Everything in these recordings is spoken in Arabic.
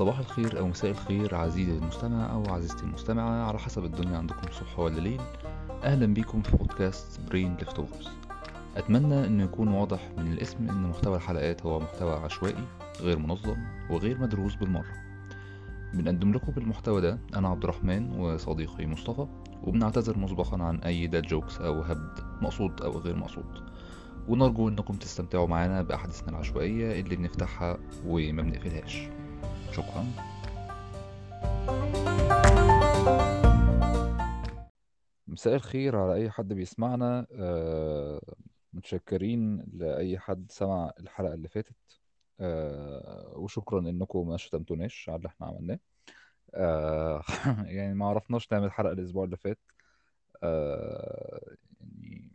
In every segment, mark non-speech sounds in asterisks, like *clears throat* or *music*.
صباح الخير أو مساء الخير عزيزي المستمع أو عزيزتي المستمعة على حسب الدنيا عندكم صبح ولا ليل. أهلا بيكم في بودكاست Brain Leftovers أتمنى أنه يكون واضح من الاسم أن محتوى الحلقات هو محتوى عشوائي غير منظم وغير مدروس بالمرة. بنقدم لكم بالمحتوى ده أنا عبد الرحمن وصديقي مصطفى وبنعتذر مسبقا عن أي dad jokes أو هبد مقصود أو غير مقصود. ونرجو إنكم تستمتعوا معانا بأحاديثنا العشوائية اللي بنفتحها وما بنقفلهاش. شكرا. مساء الخير على أي حد بيسمعنا. آه، متشكرين لأي حد سمع الحلقة اللي فاتت. آه، وشكرا إنكم ما شتمتوناش على اللي إحنا عملناه. آه، *laughs* يعني ما عرفناش نعمل حلقة الأسبوع اللي فات. يعني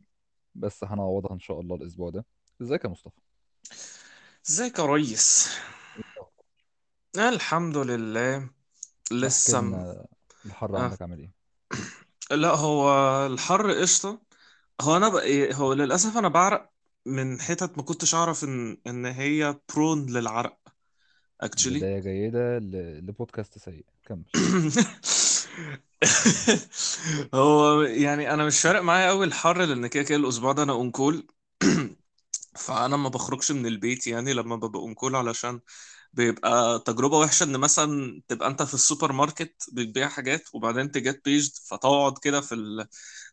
بس هنعوضها إن شاء الله الأسبوع ده. إزيك يا مصطفى؟ إزيك يا ريس؟ الحمد لله. احكي لسه م... لنا الحر آه. عندك عامل إيه؟ *clears throat* لا هو الحر قشطة. هو أنا ب... هو للأسف أنا بعرق من حتت ما كنتش أعرف ان إن هي برون للعرق اكشلي بداية جيدة ل... لبودكاست سيء. كمل. *clears throat* هو يعني أنا مش فارق معايا قوي الحر لأن كده كده الأسبوع ده أنا أون كول. *clears throat* فأنا ما بخرجش من البيت يعني لما ببقى on call علشان بيبقى تجربة وحشة إن مثلا تبقى أنت في السوبر ماركت بتجيب حاجات وبعدين ت get paged فتقعد كده في ال...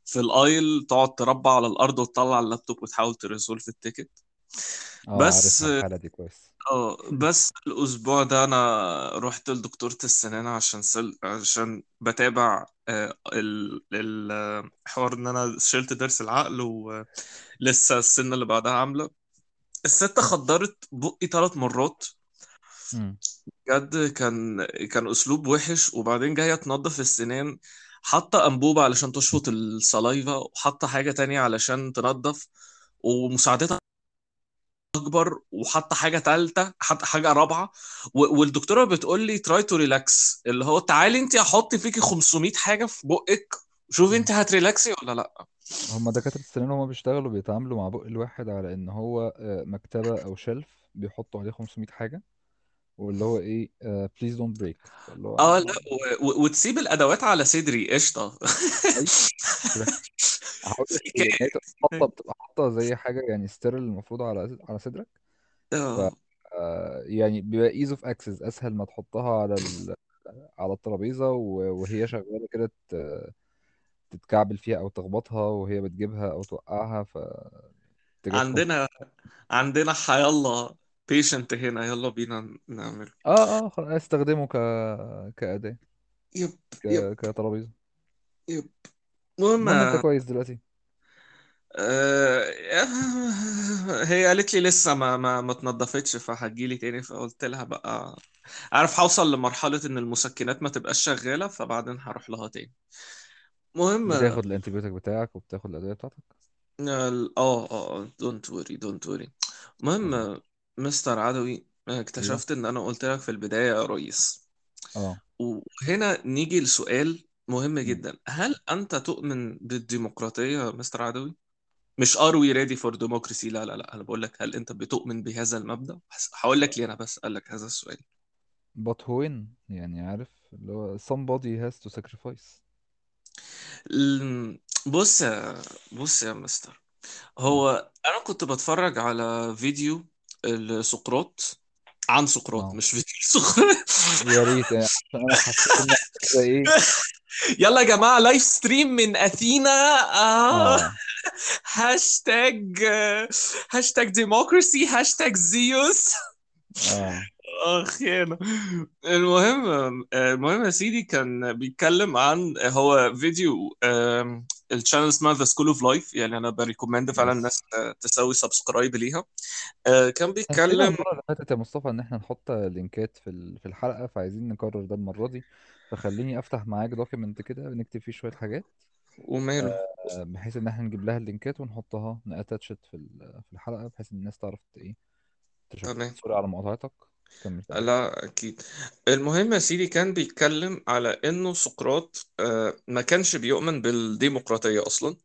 في ال aisle تقعد تربع على الأرض وتطلع اللابتوب وتحاول ت resolve ال ticket. آه بس عارفها الحالة دي كويس. آه بس الأسبوع ده أنا رحت لدكتورة السنان عشان سل... عشان بتابع آه، ال... ال... حوار إن أنا شلت ضرس العقل ولسه السنة اللي بعدها عاملة. الست خدرت بقي ثلاث مرات مم. بجد كان كان أسلوب وحش وبعدين جاية تنظف السنان حاطة أنبوبة علشان تشفط ال saliva وحاطة حاجة تانية علشان تنظف ومساعدتها أكبر وحاطة حاجة ثالثه حاطة حاجة رابعة والدكتورة بتقول لي try to relax اللي هو تعالي انت أحط فيكي 500 حاجة في بقك شوفي انت. هت relax ي ولا لأ هما دكاترة السنان هما بيشتغلوا بيتعاملوا مع بق الواحد على إن هو آه، مكتبة أو shelf بيحطوا عليه 500 حاجة واللي هو إيه please don't break فاللي هو آه لأ و- و- وتسيب الأدوات على صدري. قشطة. *laughs* هقول لك إيه ك- يعني حاطة بتبقى حاطة زي حاجة يعني sterile المفروض على على صدرك. ف آه. آه، يعني بيبقى ease of access أسهل ما تحطها على ال... على الترابيزة و- وهي شغالة كده ت- تتكعبل فيها أو تخبطها وهي بتجيبها أو توقعها فتجيبهم عندنا عندنا حيالله. patient هنا يلا بينا نعمل آه آه استخدمه ك كأداة yep ك... yep. كترابيزة. yep. المهم المهم انت كويس دلوقتي. آه، هي قالت لي لسه ما ما ما اتنضفتش فهتجيلي تاني فقلت لها بقى عارف هوصل لمرحلة إن المسكنات ما تبقاش شغالة فبعدين هروح لها تاني. المهم بتاخد ال antibiotic بتاعك وبتاخد الأدوية بتاعتك؟ آه آه don't worry don't worry المهم آه، مستر عدوي آه، أيوه. اكتشفت إن أنا قلت لك في البداية يا ريس. آه. وهنا نيجي لسؤال مهم مم. جدا. هل أنت تؤمن بالديمقراطية يا مستر عدوي؟ مش are we ready for democracy لا لا لا. أنا بقول لك هل أنت بتؤمن بهذا المبدأ؟ هقول لك ليه أنا بسألك هذا السؤال. But when يعني عارف؟ اللي هو somebody has to sacrifice. ال- بص يا بص يا مستر. مم. هو أنا كنت بتفرج على فيديو لسقراط عن سقراط مش فيديو سقراط يا ريت يعني. أنا حسيت إيه؟ *laughs* يلا يا جماعة live stream من أثينا. آه. آه. hashtag hashtag democracy hashtag Zeus آه. اخ يانا المهم المهم يا سيدي كان بيتكلم عن هو فيديو ال channel اسمها The School of Life يعني أنا ب recommend فعلا الناس تسوي subscribe ليها. آه، كان بيتكلم المرة اللي فاتت يا مصطفى إن إحنا نحط لينكات في في الحلقة فعايزين نكرر ده المرة دي. فخليني أفتح معاك document كده نكتب فيه شوية حاجات. وماله. آه، بحيث إن إحنا نجيب لها اللينكات ونحطها attached في في الحلقة بحيث إن الناس تعرف إيه تمام. سوري على مقاطعتك. كمل كلام لا أكيد. المهم يا سيدي كان بيتكلم على إنه سقراط آه، ما كانش بيؤمن بالديمقراطية أصلا. مم.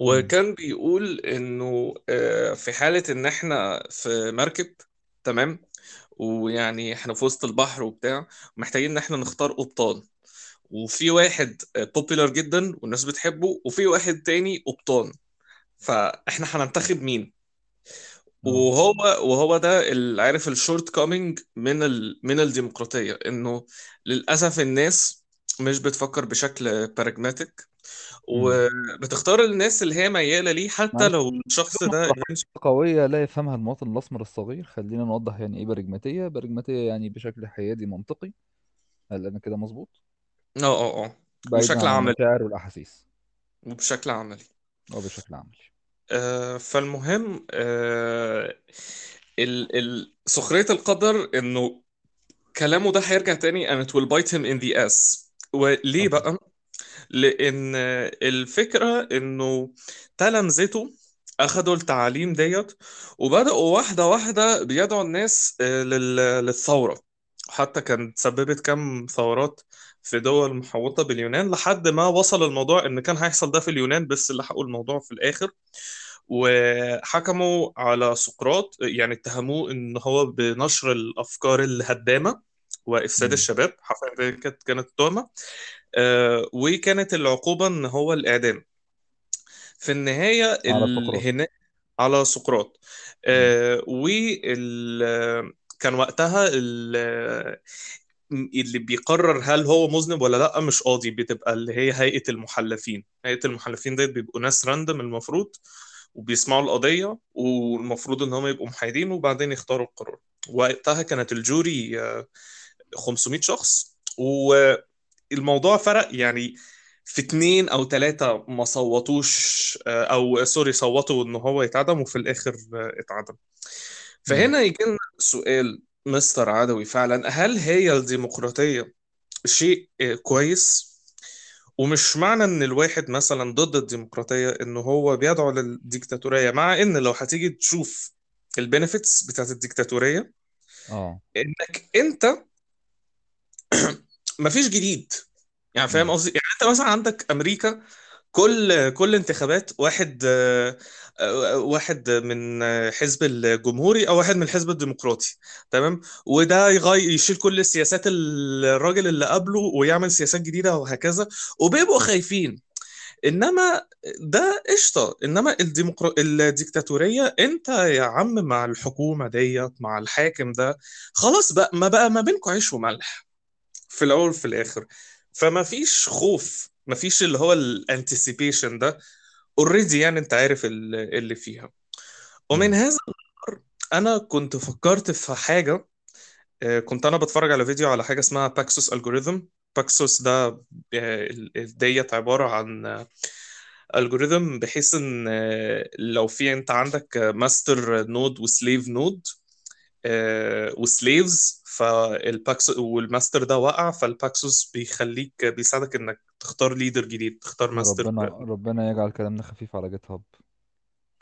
وكان بيقول إنه آه، في حالة إن إحنا في مركب تمام؟ ويعني إحنا في وسط البحر وبتاع محتاجين إن إحنا نختار قبطان. وفي واحد بوبيلر جدا والناس بتحبه وفي واحد تاني قبطان. فإحنا هننتخب مين؟ وهو وهو ده اللي عارف ال shortcoming من ال من الديمقراطية إنه للأسف الناس مش بتفكر بشكل pragmatic وبتختار الناس اللي هي ميالة ليه حتى لو الشخص ده قوية لا يفهمها المواطن الأسمر الصغير. خلينا نوضح يعني إيه برجماتية برجماتية يعني بشكل حيادي منطقي. هل أنا كده مظبوط؟ آه آه آه. بعيدا بشكل عن عملي. المشاعر والأحاسيس. وبشكل عملي. أو بشكل عملي. آه فالمهم آه ال ال سخرية القدر إنه كلامه ده هيرجع تاني and it will bite him in the ass وليه بقى؟ لأن الفكرة إنه تلامذته أخدوا التعاليم ديت وبدأوا واحدة واحدة بيدعوا الناس آه، لل- للثورة حتى كانت سببت كم ثورات في دول محوطة باليونان لحد ما وصل الموضوع إن كان هيحصل ده في اليونان بس اللي حقوا الموضوع في الآخر. وحكموا على سقراط يعني اتهموه إن هو بنشر الأفكار الهدامة وإفساد امم الشباب. حرفيا كانت كانت التهمة آه، وكانت العقوبة إن هو الإعدام. في النهاية على هنا على سقراط. آه، وال... كان وقتها. اللي بيقرر هل هو مذنب ولا لأ مش قاضي بتبقى اللي هي هيئة المحلفين. هيئة المحلفين ديت بيبقوا ناس random المفروض وبيسمعوا القضية والمفروض إن هم يبقوا محايدين وبعدين يختاروا القرار. وقتها كانت ال jury آه، 500 شخص. والموضوع فرق يعني في اتنين أو تلاتة ما صوتوش آه، أو sorry صوتوا إن هو يتعدم وفي الآخر آه، اتعدم. فهنا يجي لنا سؤال. مستر عدوي فعلا هل هي الديمقراطية شيء آه، كويس؟ ومش معنى إن الواحد مثلا ضد الديمقراطية ان هو بيدعو للديكتاتورية مع إن لو هتيجي تشوف البينيفيتس بتاعت الديكتاتورية آه. إنك أنت *clears throat* مفيش جديد. يعني فاهم قصدي؟ يعني أنت مثلا عندك أمريكا كل كل انتخابات واحد آه، واحد من حزب الجمهوري أو واحد من الحزب الديمقراطي تمام؟ وده يغير يشيل كل السياسات الراجل اللي قبله ويعمل سياسات جديدة وهكذا وبيبقوا خايفين. إنما ده قشطة. إنما الديمقرا... الديكتاتورية أنت يا عم مع الحكومة ديت مع الحاكم ده خلاص بقى ما بقى ما بينكم عيش وملح. في الأول وفي الآخر. فما فيش خوف. ما فيش اللي هو الانتسيبيشن ده already يعني انت عارف ال- اللي فيها. ومن هذا أنا كنت فكرت في حاجة آه، كنت أنا بتفرج على فيديو على حاجة اسمها Paxos algorithm Paxos ده آه، ديت عبارة عن algorithm بحيث إن آه، لو في أنت عندك ماستر نود وسليف نود وسليفز فالباكسوس والماستر ده وقع فال Paxos بيخليك بيساعدك إنك تختار leader جديد تختار ماستر ربنا ربنا يجعل كلامنا خفيف على جيت هاب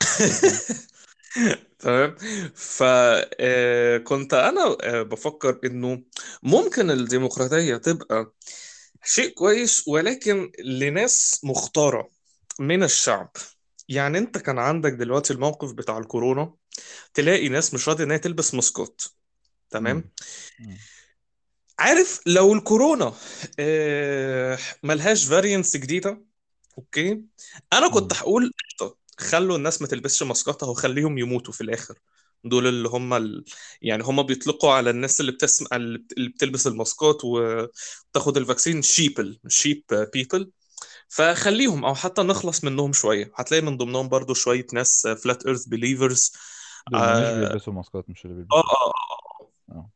*laughs* تمام فكنت أنا آه، بفكر إنه ممكن الديمقراطية تبقى شيء كويس ولكن لناس مختارة من الشعب. يعني أنت كان عندك دلوقتي الموقف بتاع الكورونا تلاقي ناس مش راضية إنها تلبس ماسكات تمام؟ عارف لو الكورونا آه، ملهاش variants جديدة okay؟ أنا كنت هقول قشطة، خلوا الناس ما تلبسش ماسكات اهو خليهم يموتوا في الآخر. دول اللي هم ال... يعني هم بيطلقوا على الناس اللي بتسمع اللي بت- اللي بتلبس الماسكات وتاخد ال vaccine sheeple sheep people فخليهم أو حتى نخلص منهم شوية. هتلاقي من ضمنهم برضو شوية ناس flat earth believers دول مش آه بيلبسوا ماسكات مش اللي آه بيلبسوها آه، آه، آه.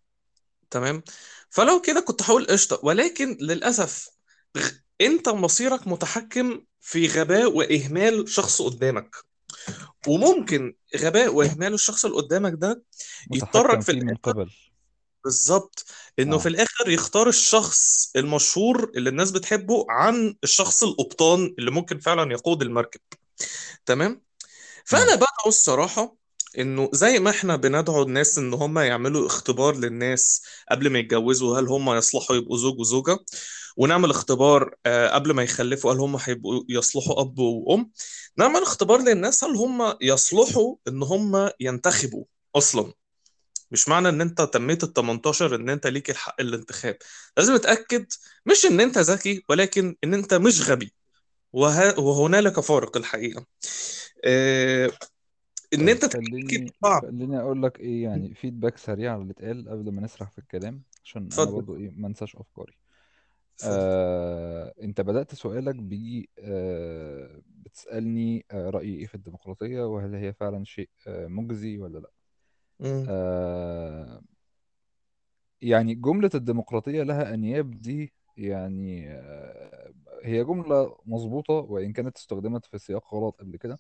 تمام؟ فلو كده كنت هقول قشطة ولكن للأسف غ- أنت مصيرك متحكم في غباء وإهمال شخص قدامك. وممكن غباء وإهمال الشخص اللي قدامك ده يضطرك متحكم في فيه من الآخر قبل. بالظبط. إنه في آه الآخر يختار الشخص المشهور اللي الناس بتحبه عن الشخص القبطان اللي ممكن فعلا يقود المركب. تمام؟ امم فانا بدعو الصراحة إنه زي ما إحنا بندعو الناس إن هم يعملوا اختبار للناس قبل ما يتجوزوا هل هم يصلحوا يبقوا زوج وزوجة؟ ونعمل اختبار آه، قبل ما يخلفوا هل هم هيبقوا يصلحوا أب وأم؟ نعمل اختبار للناس هل هم يصلحوا إن هم ينتخبوا أصلا؟ مش معنى إن أنت تميت ال 18 إن أنت ليك الحق الانتخاب. لازم تتاكد مش إن أنت ذكي ولكن إن أنت مش غبي. وه... وهنالك فارق الحقيقة. آه، إن أنت خليني صعب. خليني أقول لك إيه يعني فيدباك سريع على اللي اتقال قبل ما نسرح في الكلام عشان أنا اتفضل. برضو إيه ما انساش أفكاري. اتفضل. آه، أنت بدأت سؤالك ب آه، بتسألني آه، رأيي إيه في الديمقراطية وهل هي فعلا شيء آه، مجزي ولا لأ؟ مم. آه، يعني جملة الديمقراطية لها أنياب دي يعني آه، هي جملة مظبوطة وإن كانت استخدمت في سياق غلط قبل كده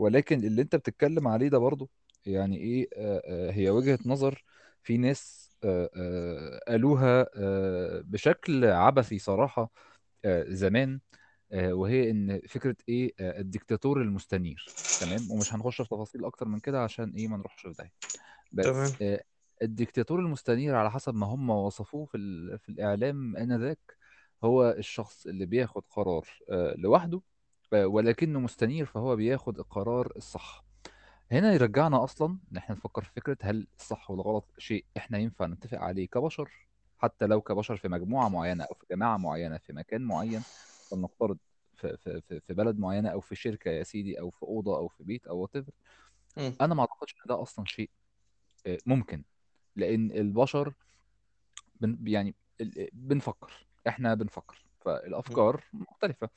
ولكن اللي أنت بتتكلم عليه ده برضو يعني إيه آه، آه، هي وجهة نظر في ناس آه، آه، قالوها آه، بشكل عبثي صراحة آه، زمان آه، وهي إن فكرة إيه آه، الديكتاتور المستنير تمام؟ ومش هنخش في تفاصيل أكتر من كده عشان إيه ما نروحش في داهية تمام. بس آه، الديكتاتور المستنير على حسب ما هم وصفوه في ال- في الإعلام آنذاك هو الشخص اللي بياخد قرار آه، لوحده ولكنه مستنير فهو بياخد القرار الصح. هنا يرجعنا أصلا إن إحنا نفكر في فكرة هل الصح والغلط شيء إحنا ينفع نتفق عليه كبشر؟ حتى لو كبشر في مجموعة معينة أو في جماعة معينة في مكان معين فلنفترض في في في بلد معينة أو في شركة يا سيدي أو في أوضة أو في بيت whatever. مم. أنا ما أعتقدش إن ده أصلا شيء آه، ممكن. لأن البشر بن يعني ال- بنفكر. إحنا بنفكر. فالأفكار مختلفة.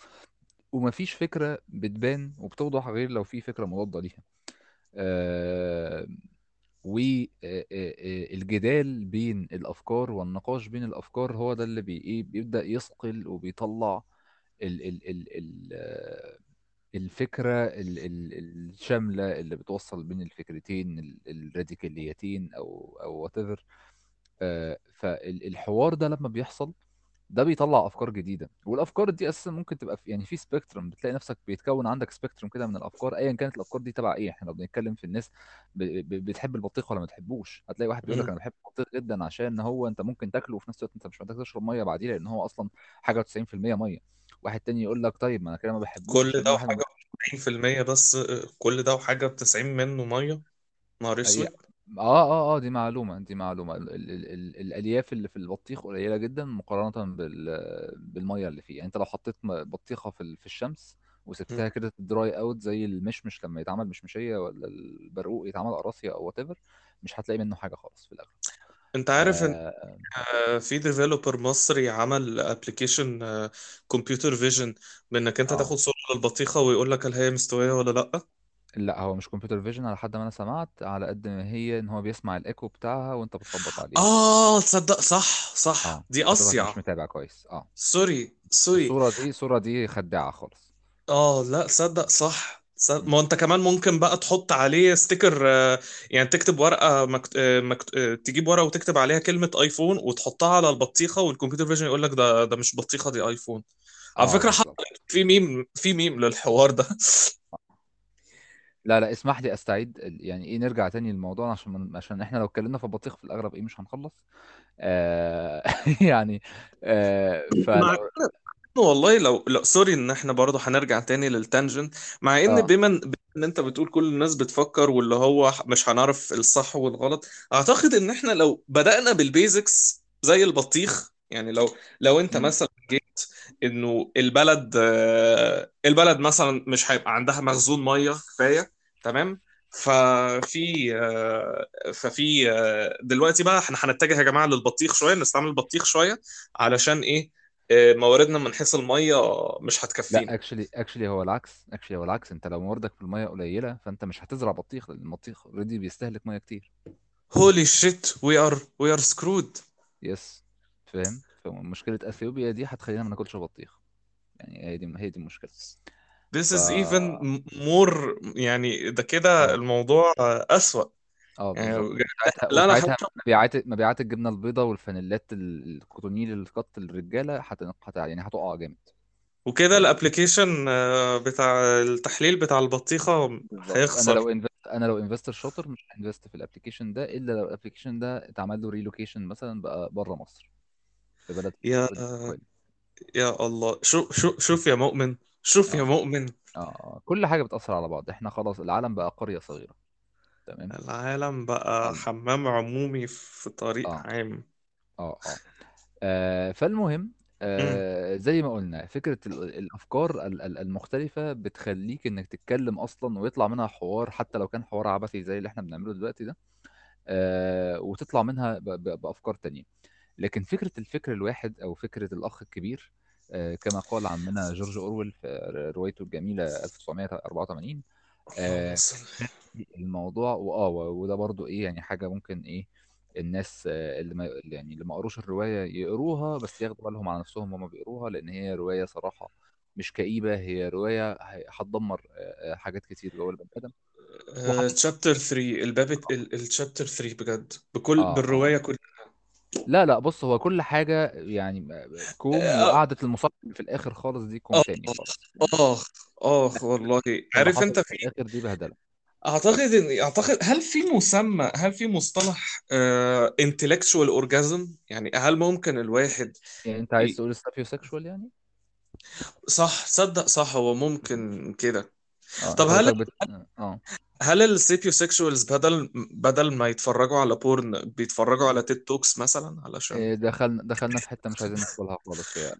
ومفيش فكرة بتبان وبتوضح غير لو في فكرة مضاده ليها. آه والجدال بين الأفكار والنقاش بين الأفكار هو ده اللي بي إيه بيبدأ يصقل وبيطلع ال ال ال ال آه، الفكرة ال ال الشاملة اللي بتوصل بين الفكرتين ال- الراديكاليتين أو أو whatever. آه، فالحوار ده لما بيحصل ده بيطلع أفكار جديدة والأفكار دي أساسا ممكن تبقى في يعني في spectrum بتلاقي نفسك بيتكون عندك spectrum كده من الأفكار ايا كانت الأفكار دي تبع إيه إحنا لو بنتكلم في الناس ب... ب... بتحب البطيخ ولا ما تحبوش هتلاقي واحد بيقول لك. أنا بحب البطيخ جدا عشان هو أنت ممكن تاكله وفي نفس الوقت أنت مش محتاج تشرب مية بعديه لأن هو أصلا حاجة 90% مية واحد تاني يقول لك طيب ما أنا كده ما بحبوش كل ده واحد وحاجة 90% بس كل ده وحاجة ب 90 منه مية نهار. أسود آه آه آه دي معلومة دي معلومة. ال ال ال ال الألياف اللي في البطيخ قليلة جدا مقارنة بال بالمية اللي فيه. يعني أنت لو حطيت م- بطيخة في ال- في الشمس. وسبتها كده ت dry out زي المشمش لما يتعمل مشمشية ولا البرقوق يتعمل قراصية أو whatever مش هتلاقي منه حاجة خالص في الأغلب. أنت عارف إن آه آه، في developer مصري عمل application computer vision بإنك أنت آه. تاخد صورة للبطيخة ويقول لك هل هي مستوية ولا لأ؟ لأ هو مش computer vision على حد ما أنا سمعت على قد ما هي إن هو بيسمع الإيكو بتاعها وأنت بتخبط عليها آه تصدق صح صح. آه دي حضرتك مش اصيع متابع كويس. آه. sorry sorry. الصورة دي الصورة دي خداعة خالص. آه لأ صدق صح. صدق. ما أنت كمان ممكن بقى تحط عليه sticker آه، يعني تكتب ورقة مكت... آه، مكت... آه، تجيب ورقة وتكتب عليها كلمة iPhone وتحطها على البطيخة وال computer vision يقول لك ده ده مش بطيخة دي iPhone على آه فكرة حصل بالظبط في ميم في ميم للحوار ده. لا لا اسمح لي أستعيد ال- يعني إيه نرجع تاني للموضوع عشان من عشان إحنا لو اتكلمنا في البطيخ في الأغلب إيه مش هنخلص. آه *laughs* يعني آه مع flow والله لو لو sorry إن إحنا برضه هنرجع تاني لل tangent مع إن آه. بما بما إن أنت بتقول كل الناس بتفكر واللي هو مش هنعرف الصح والغلط أعتقد إن إحنا لو بدأنا بالبيزكس زي البطيخ يعني لو لو أنت مم. مثلا جيت إنه البلد آه، البلد مثلا مش هيبقى عندها مخزون مية كفاية تمام؟ ففي آه، ففي آه، دلوقتي بقى إحنا هنتجه يا جماعة للبطيخ شوية نستعمل البطيخ شوية علشان إيه؟ مواردنا من حيث المية مش لا هتكفينا actually actually هو العكس actually هو العكس. أنت لو مواردك في المية قليلة فأنت مش هتزرع بطيخ لأن البطيخ already بيستهلك مية كتير. holy shit we are we are screwed yes فاهم؟ فمشكله أثيوبيا دي هتخلينا ما ناكلش بطيخ. يعني هي دي هي دي المشكلة. This ف is even more يعني ده كده آه. الموضوع آه، أسوأ. آه يعني بالظبط. لا لا وساعتها مبيعات مبيعات الجبنة البيضاء والفانيلات ال- ال Cottonil القط الرجالة هت... هت... يعني هتقع جامد. وكده فاهم ال application بتاع التحليل بتاع البطيخة بالظبط. أنا هيخسر لو invest أنا لو investor شاطر مش ه invest في ال application ده إلا لو ال application ده اتعمل له relocation مثلا بقى بره مصر. بلد يا يا الله. شوف شوف شوف يا مؤمن. شوف يا آه. مؤمن. آه. آه. كل حاجة بتأثر على بعض. إحنا خلاص العالم بقى قرية صغيرة. تمام؟ العالم بقى ال- حمام عمومي في طريق آه. عام. آه آه. آه، فالمهم. آه، زي ما قلنا فكرة ال- الأفكار ال- ال- المختلفة بتخليك إنك تتكلم أصلا ويطلع منها حوار حتى لو كان حوار عبثي زي اللي إحنا بنعمله دلوقتي ده آه، وتطلع منها ب- ب- بأفكار تانية. لكن فكرة الفكر الواحد أو فكرة الأخ الكبير آه، كما قال عمنا جورج أورويل في روايته الجميلة 1984 اللهم آه، صل الموضوع واه وده برضو إيه يعني حاجة ممكن إيه الناس آه، اللي ما يعني اللي ما قروش الرواية يقروها بس ياخدوا بالهم على نفسهم وهم بيقروها لأن هي رواية صراحة مش كئيبة هي رواية هتدمر آه، آه، حاجات كتير جوه البني آدم. تشابتر 3 الباب التشابتر 3 بجد بكل آه. بالرواية كلها. لا لا بص هو كل حاجة يعني كوم آه وقعدة المصالح اللي في الآخر خالص دي كوم آه تاني خالص آه آه، لكن والله. اللي عارف أنت حصل في في الآخر دي بهدلة. أعتقد إن أعتقد هل في مسمى هل في مصطلح آه intellectual orgasm يعني هل ممكن الواحد يعني أنت عايز ي... تقول ال sapiosexual يعني؟ صح صدق صح هو ممكن كده. طب انت هل بت... آه. هل ال sapiosexuals بدل بدل ما يتفرجوا على porn بيتفرجوا على TED talks مثلا علشان؟ إيه، دخلنا دخلنا في حتة مش عايزين ندخلها خالص هي *laughs*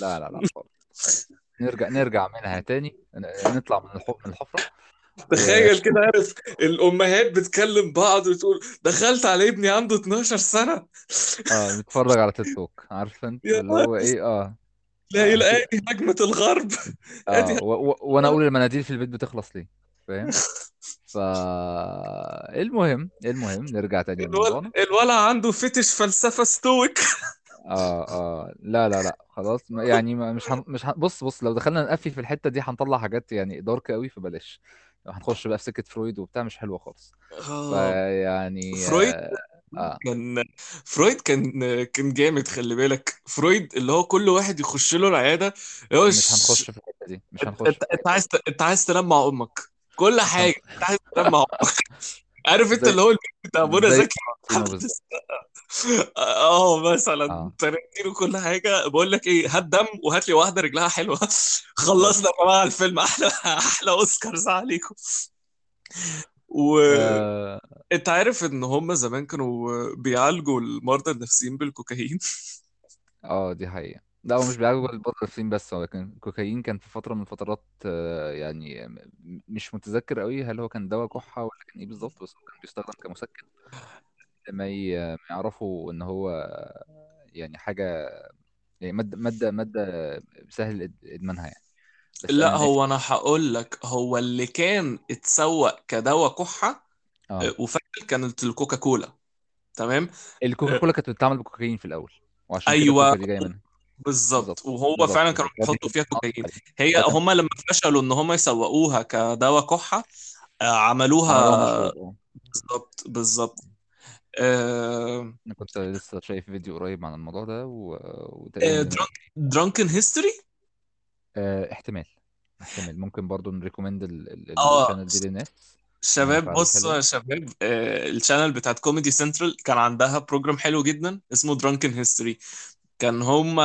لا لا لا لا خالص. نرجع نرجع منها تاني. نطلع من الح- من الحفرة. و تخيل كده عارف الأمهات بتكلم بعض وتقول دخلت على ابني عنده 12 سنة. آه نتفرج على تيك توك عارف أنت؟ اللي هو إيه آه. لا هت... ادي هجمة الغرب. و... وأنا أقول المناديل في البيت بتخلص ليه فاهم؟ *laughs* ف المهم المهم نرجع تاني الولد الولد عنده fetish فلسفة stoic آه آه لا لا لا خلاص يعني مش هن... مش هن... بص بص لو دخلنا نقفي في الحتة دي هنطلع حاجات يعني dark قوي فبلاش. هنخش بقى في سكة فرويد وبتاع مش حلوة خالص. آه. فيعني فرويد آه, آه. كان فرويد كان كان جامد خلي بالك. فرويد اللي هو كل واحد يخش له العيادة هو مش. هنخش في الحتة دي مش انت هنخش انت الحتة عايز. انت عايز تنام مع أمك كل. حاجة انت عايز تنام مع أمك عارف انت اللي هو بتاع منى زكي؟ *laughs* آه مثلا آه. تارنتينو كل حاجة. بقول لك إيه هات دم وهات لي واحدة رجلها حلوة. *laughs* خلصنا يا جماعة الفيلم. أحلى أحلى أوسكارز عليكم. وانت آه, عارف إن هم زمان كانوا بيعالجوا المرضى النفسيين بالكوكايين؟ آه دي حقيقة. لا هو مش بيعالجوا البطل الصين بس كان الكوكايين كان في فترة من الفترات آه، يعني مش متذكر قوي هل هو كان دواء كحة ولا كان إيه بالظبط بس هو كان بيستخدم كمسكن ما ما يعرفوا إن هو يعني حاجة يعني مادة مادة مادة سهل إدمانها يعني. لا هو أنا هقول لك هو اللي كان اتسوق كدواء كحة آه. آه، وفعلا كانت الكوكا كولا تمام؟ الكوكا آه، كولا كانت بتتعمل بكوكايين في الأول وعشان كده أيوه بالظبط. وهو بالظبط. فعلا كانوا بيحطوا فيها كوكايين. هي هم لما فشلوا إن هم يسوقوها كدواء كحة آه، عملوها آه. بالظبط بالظبط. آه، أنا كنت لسه شايف فيديو قريب عن الموضوع ده و... Drunken History آه احتمال احتمال. ممكن برضو ن recommend ال channel دي للناس. شباب بصوا يا شباب آه، ال channel بتاعت Comedy Central كان عندها program حلو جدا اسمه Drunken History كان هم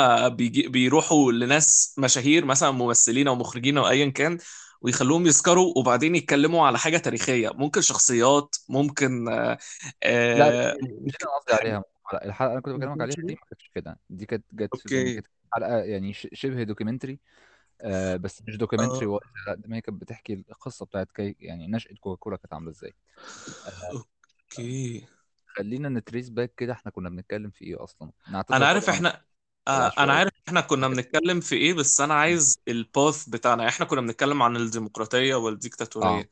بيروحوا لناس مشاهير مثلا ممثلين أو مخرجين أو ايا كان ويخلوهم يسكروا وبعدين يتكلموا على حاجة تاريخية. ممكن شخصيات ممكن آه، لا آه، مش أنا قصدي عليها. الحلقة اللي أنا كنت بكلمك عليها دي ما كانتش كده. دي كانت جت حلقة يعني شبه documentary آه بس مش documentary لأ ده ما هي كانت بتحكي القصة بتاعت كي يعني نشأة كوكاكولا كانت عاملة إزاي. آه okay. خلينا ن trace back كده إحنا كنا بنتكلم في إيه أصلا؟ أنا عارف إحنا آه، أنا العشوائيه عارف إحنا كنا بنتكلم في إيه بس أنا عايز ال path بتاعنا. إحنا كنا بنتكلم عن الديمقراطية آه والديكتاتورية.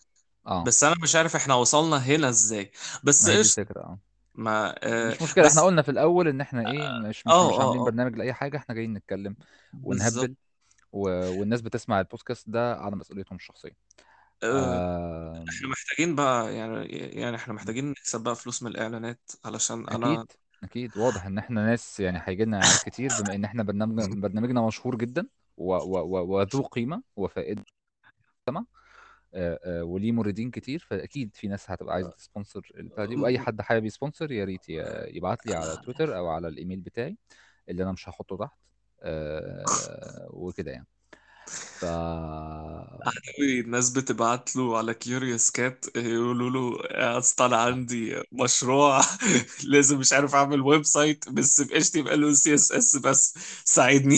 آه بس أنا مش عارف إحنا وصلنا هنا إزاي. بس إيش الفكرة آه. ما آه مش مشكلة إحنا بس قلنا في الأول إن إحنا إيه مش مش آه مش عاملين برنامج لأي حاجة إحنا جايين نتكلم ونهبل. والناس بتسمع البودكاست ده على مسؤوليتهم الشخصية آه آه... إحنا محتاجين بقى يعني يعني إحنا محتاجين نكسب بقى فلوس من الإعلانات علشان أنا أكيد أكيد واضح إن إحنا ناس يعني هيجي لنا إعلانات كتير بما إن إحنا برنامج برنامجنا مشهور جدا. وذو قيمة وفائدة سما آه... آه... وليه موردين كتير فأكيد في ناس هتبقى عايزة ت sponsor البتاع دي وأي حد حابب ي sponsor يا ريت. يبعت لي على تويتر أو على الإيميل بتاعي اللي أنا مش هحطه تحت. وكده يعني. ف الناس بتبعت له على Curious Cat يقولوا له يا اسطى أنا عندي مشروع *laughs* لازم مش عارف أعمل website بس ب HTML و CSS بس. ساعدني.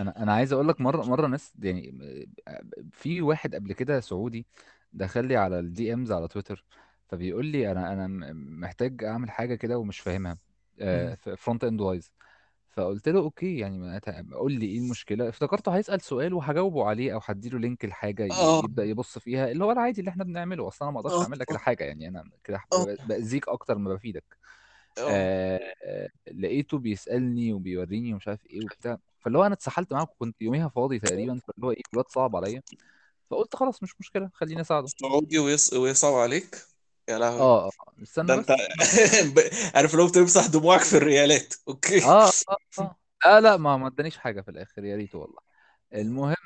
أنا أنا عايز أقول لك مرة مرة ناس يعني في واحد قبل كده سعودي دخل لي على ال DMs على تويتر فبيقول لي أنا أنا محتاج أعمل حاجة كده ومش فاهمها. front end wise فقلت له okay يعني ما قول لي إيه المشكلة؟ افتكرته هيسأل سؤال وهجاوبه عليه أو هديله link لحاجة آه. يبدأ يبص فيها اللي هو العادي اللي إحنا بنعمله. أصلا أنا ما أقدرش آه أعمل لك حاجة يعني أنا كده آه. ب- بأذيك أكتر ما بفيدك. آه. آه آه، لقيته بيسألني وبيوريني ومش عارف إيه وبتاع. فاللي هو أنا اتسحلت معاه كنت يوميها فاضي تقريبا فاللي هو إيه الواد صعب عليا. فقلت خلاص مش مشكلة خليني أساعده. سعودي ويص... ويصعب عليك؟ يا لهوي. آه آه. ده استنى انت بس. *laughs* ب- عارف لو بتمسح دموعك في الريالات. okay. آه آه آه. آه لا ما ما ادانيش حاجة في الآخر يا ريت والله. المهم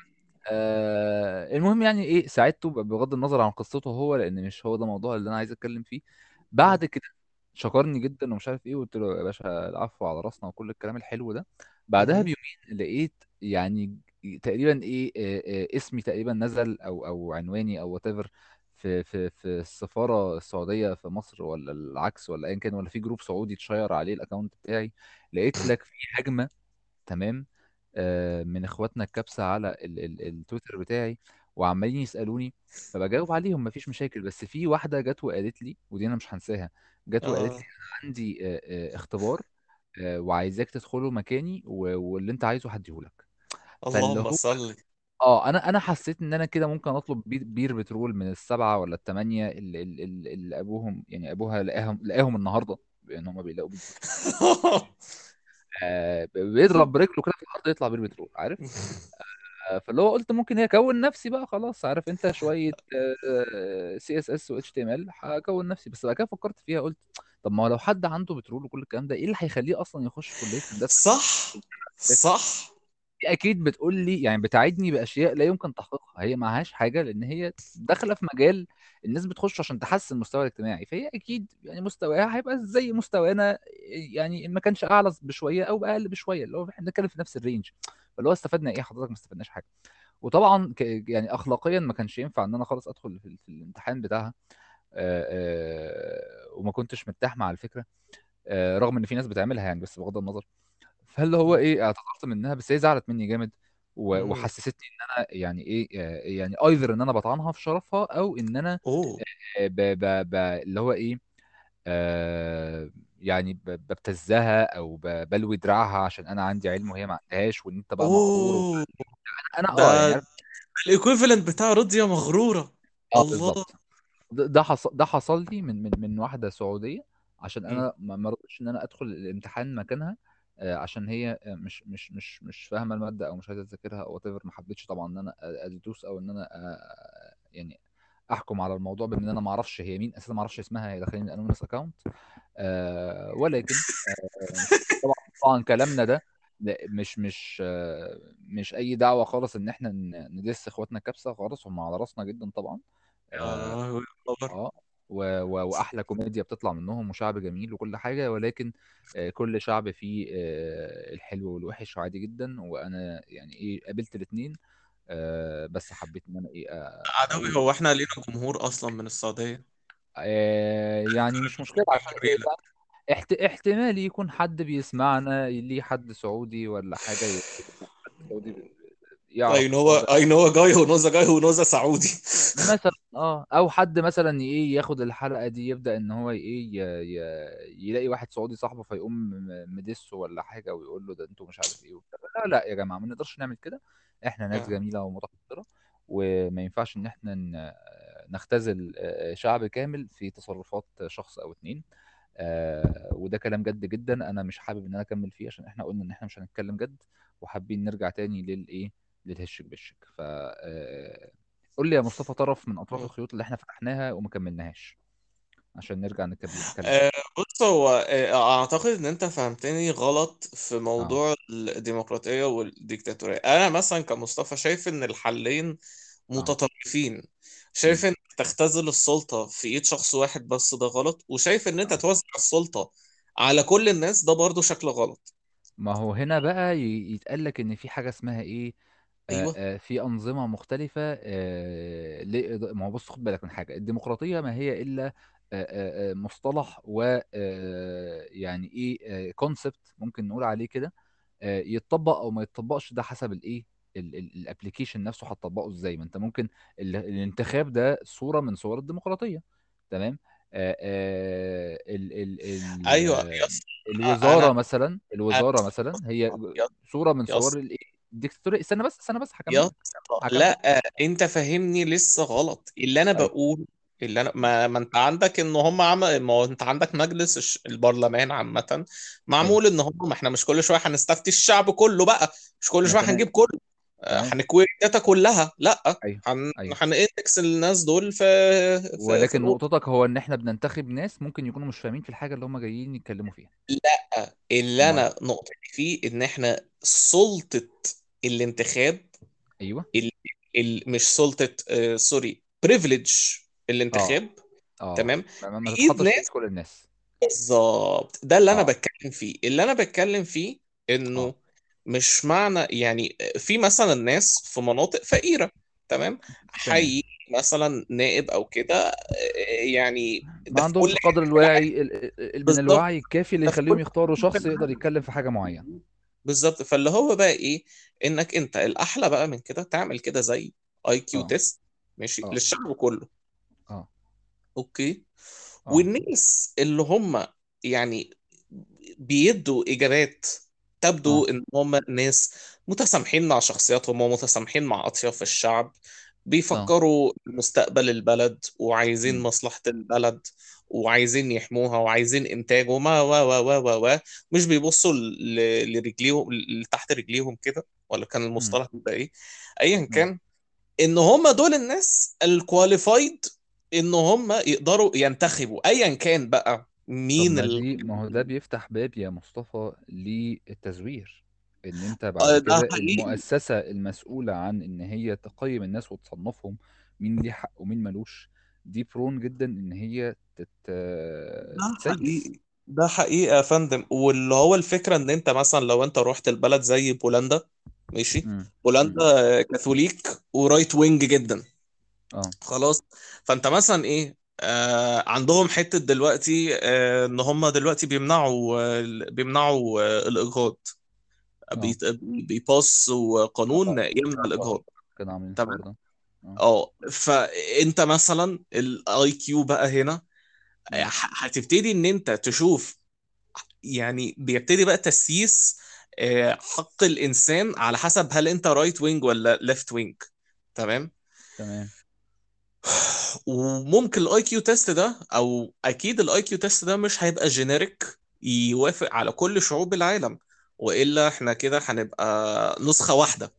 آه المهم يعني إيه ساعدته بغض النظر عن قصته هو لأن مش هو ده الموضوع اللي أنا عايز أتكلم فيه. بعد كده شكرني جدا ومش عارف إيه وقلت له يا باشا العفو على راسنا وكل الكلام الحلو ده. بعدها. بيومين لقيت يعني تقريبا إيه آه آه اسمي تقريبا نزل أو أو عنواني أو whatever في في في السفارة السعودية في مصر ولا العكس ولا ايا كان ولا في group سعودي اتشير عليه ال account بتاعي لقيت لك في هجمة تمام آه، من إخواتنا الكبسة على ال ال التويتر بتاعي وعمالين يسألوني فبجاوب عليهم مفيش مشاكل بس في واحدة جت وقالت لي ودي أنا مش هنساها جت وقالت لي آه أنا عندي آه، آه، اختبار آه، وعايزاك تدخله مكاني واللي أنت عايزه هديهولك. اللهم صل آه أنا أنا حسيت إن أنا كده ممكن أطلب بير, بير بترول من السبعة ولا الثمانيه اللي, اللي, اللي أبوهم يعني أبوها لقاهم لقاهم النهارده بأن هم بيلاقوا بير بترول. *laughs* آه بيضرب برجله كده في الأرض يطلع بير بترول عارف؟ فاللي هو قلت ممكن هي اكون نفسي بقى خلاص عارف أنت شوية سي اس اس و اتش تي ام ال هكون نفسي بس بعد كده فكرت فيها قلت طب ما هو لو حد عنده بترول وكل الكلام ده إيه اللي هيخليه أصلا يخش كلية هندسة؟ صح صح. أكيد بتقول لي يعني بتعدني بأشياء لا يمكن تحقيقها. هي معهاش حاجة لأن هي داخلة في مجال الناس بتخش عشان تحسن المستوى الاجتماعي. فهي أكيد يعني مستواها هيبقى زي مستوانا يعني إن ما كانش أعلى بشوية أو أقل بشوية اللي هو إحنا بنتكلم في نفس ال range. فاللي هو استفدنا إيه؟ حضرتك ما استفدناش حاجة. وطبعا. يعني اخلاقيا ما كانش ينفع إن أنا خالص أدخل في, في الامتحان بتاعها. آه، آه، وما كنتش مرتاح مع الفكرة. آه، رغم إن في ناس بتعملها يعني بس بغض النظر. فاللي هو إيه اعتذرت منها؟ بس هي زعلت مني جامد و- مم. وحسستني إن أنا يعني إيه آه، يعني ايذر إن أنا بطعنها في شرفها أو إن أنا أوه. آه، ب... ب... ب... اللي هو إيه آه يعني ب- ببتزها أو ب- بلوي دراعها عشان أنا عندي علم وهي ما عندهاش وإن أنت بقى مغرور و... أوه. أنا آه يعني ال equivalent بتاع رضية مغرورة. آه الله. بالظبط ده ده حصل ده حصل لي من من من واحدة سعودية عشان مم. أنا ما ما رضيتش إن أنا أدخل الامتحان مكانها. آه، عشان هي آه، مش مش مش مش فاهمة المادة أو مش عايزة تذاكرها أو whatever ما حبيتش طبعا إن أنا أدوس أو إن أنا آه، يعني أحكم على الموضوع بإن أنا ما أعرفش هي مين أساسا ما أعرفش اسمها هي داخلين من anonymous account ولكن آه، طبعا طبعا كلامنا ده مش مش آه، مش أي دعوة خالص إن إحنا ندس إخواتنا كبسه خالص هم على راسنا جدا طبعا. آه آه، و- و- وأحلى كوميديا بتطلع منهم وشعب جميل وكل حاجة ولكن آه، كل شعب فيه آه، الحلو والوحش عادي جدا وأنا يعني إيه قابلت الاثنين بس حبيت إن أنا إيه آه، عدوي هو إحنا لينا جمهور أصلا من السعودية؟ آه، يعني مش مشكلة عشان *laughs* احت... احتمال يكون حد بيسمعنا ليه حد سعودي ولا حاجة سعودي يعرف know a guy who knows a guy who knows a سعودي *laughs* مثلا آه أو حد مثلا إيه ياخد الحلقة دي يبدأ إن هو إيه. يلاقي واحد سعودي صاحبه فيقوم مدسه ولا حاجة ويقول له ده أنتوا مش عارف إيه وبتاع لا لا يا جماعة ما نقدرش نعمل كده إحنا ناس آه. جميلة ومتحضره وما ينفعش إن إحنا. نختزل آه، شعب كامل في تصرفات شخص أو اتنين آه وده كلام جد جدا أنا مش حابب إن أنا أكمل فيه عشان إحنا قلنا إن إحنا مش هنتكلم جد وحابين نرجع تاني للإيه للهشك بالشك ف آه، قول لي يا مصطفى طرف من أطراف الخيوط اللي إحنا فتحناها وما كملناهاش عشان نرجع نتكلم. آه، تاني بص هو آه، أعتقد إن أنت فهمتني غلط في آه. موضوع الديمقراطية والديكتاتورية. أنا مثلا كمصطفى شايف إن الحلين متطرفين. شايف إن تختزل السلطة في إيد شخص واحد بس ده غلط وشايف إن أنت توزع السلطة على كل الناس ده برضو شكل غلط. ما هو هنا بقى يتقال لك إن في حاجة اسمها إيه؟ آه، أيوه. آه، في أنظمة مختلفة آه، لإض- ما هو بص خد بالك من حاجة الديمقراطية ما هي إلا آه، آه، آه، مصطلح و آه، يعني إيه concept ممكن نقول عليه كده آه، يتطبق أو ما يتطبقش ده حسب الإيه ال application نفسه هتطبقه إزاي. ما أنت ممكن ال- الانتخاب ده صورة من صور الديمقراطية تمام؟ آه، آه، ال ال ال أيوه الوزارة أنا مثلا أنا الوزارة مثلا هي يا صورة من صور الإيه؟ الديكتاتورية استنى بس استنى بس يا هكمل. اسطى هكمل. لا انت فاهمني لسه غلط. اللي أنا أيوه بقول اللي أنا ما, ما انت عندك ان هم عم... ما هو انت عندك مجلس الش- البرلمان عامة. أيوه معمول ان هم ما إحنا مش كل شوية هنستفتي الشعب كله بقى. مش كل تمام هنجيب كله. آه، تمام هنكوي الداتا كلها. لا. أيوه. هن... أيوه. هن index الناس دول في في في ولكن الأوضة نقطتك هو ان إحنا بننتخب ناس ممكن يكونوا مش فاهمين في الحاجة اللي هم جايين يتكلموا فيها. لا. اللي أنا نقطتي فيه ان إحنا سلطة الانتخاب أيوه. ال... ال... مش سلطة آه sorry privilege الانتخاب. آه. تمام؟ ما, ما تتحطش كل الناس. بالظبط. ده اللي أنا آه. بتكلم فيه. اللي أنا بتكلم فيه إنه مش معنى يعني في مثلا ناس في مناطق فقيرة تمام؟ حي مثلا نائب أو كده آه، يعني ما ده في كل قدر الوعي ال- ال- من الوعي الكافي اللي ده يخليهم يختاروا شخص يقدر يتكلم في حاجة معينة. بالظبط. فاللي هو بقى إيه؟ إنك أنت الأحلى بقى من كده تعمل كده زي IQ test ماشي آه. للشعب كله. آه. أوكي؟ آه. والناس اللي هم يعني بيدوا إجابات تبدو آه. إن هم ناس متسامحين مع شخصياتهم ومتسامحين مع أطياف الشعب آه. بيفكروا مستقبل البلد وعايزين مصلحة البلد. وعايزين يحموها وعايزين إنتاج وما و و و و و مش بيبصوا لرجليهم لتحت رجليهم كده ولا كان المصطلح بيبقى إيه؟ ايا كان إن هم دول الناس الكواليفايد إن هم يقدروا ينتخبوا. ايا كان بقى طب مين ما. دي ما هو ده بيفتح باب يا مصطفى للتزوير إن أنت بعد آه، ده كده حقيقي. المؤسسة المسؤولة عن إن هي تقيم الناس وتصنفهم مين ليه حق ومين ملوش. دي برون جدا إن هي تت... ده تتسيس حقيقي ده حقيقي يا فندم. واللي هو الفكرة إن أنت مثلا لو أنت رحت البلد زي بولندا ماشي؟ بولندا كاثوليك و right wing جدا. آه. خلاص؟ فأنت مثلا إيه آه عندهم حتة دلوقتي آه إن هم دلوقتي بيمنعوا آه بيمنعوا آه الإجهاض. آه. بيت- بيباصوا قانون آه يمنع الإجهاض. تمام؟ آه. فأنت مثلا ال IQ بقى هنا هتبتدي إن أنت تشوف يعني بيبتدي بقى تسييس آه، حق الإنسان على حسب هل أنت right wing ولا left wing تمام؟ تمام. وممكن ال IQ test ده أو أكيد ال IQ test ده مش هيبقى generic يوافق على كل شعوب العالم وإلا إحنا كده هنبقى نسخة واحدة.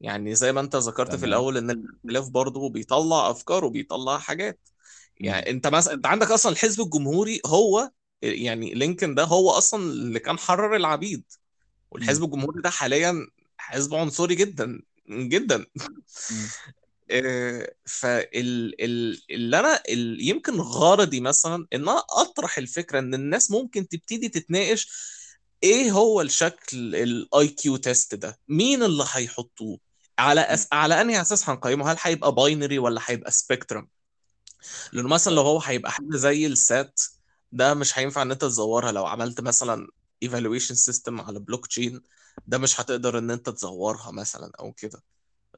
يعني زي ما انت ذكرت في تمام. الأول إن الاختلاف برضه بيطلع أفكار وبيطلع حاجات. يعني أنت مثلا أنت عندك أصلا الحزب الجمهوري هو يعني لينكولن ده هو أصلا اللي كان حرر العبيد. والحزب الجمهوري ده حاليا حزب عنصري جدا جدا. امم *laughs* فاللي أنا ال- يمكن غرضي مثلا إن أنا أطرح الفكرة إن الناس ممكن تبتدي تتناقش إيه هو الشكل ال IQ test ده؟ مين اللي هيحطوه؟ على أس... على أنهي أساس هنقيمه؟ هل هيبقى binary ولا هيبقى spectrum لأنه مثلا لو هو هيبقى حاجة زي ال SAT ده مش هينفع إن أنت تزورها. لو عملت مثلا evaluation system على بلوك تشين ده مش هتقدر إن أنت تزورها مثلا أو كده.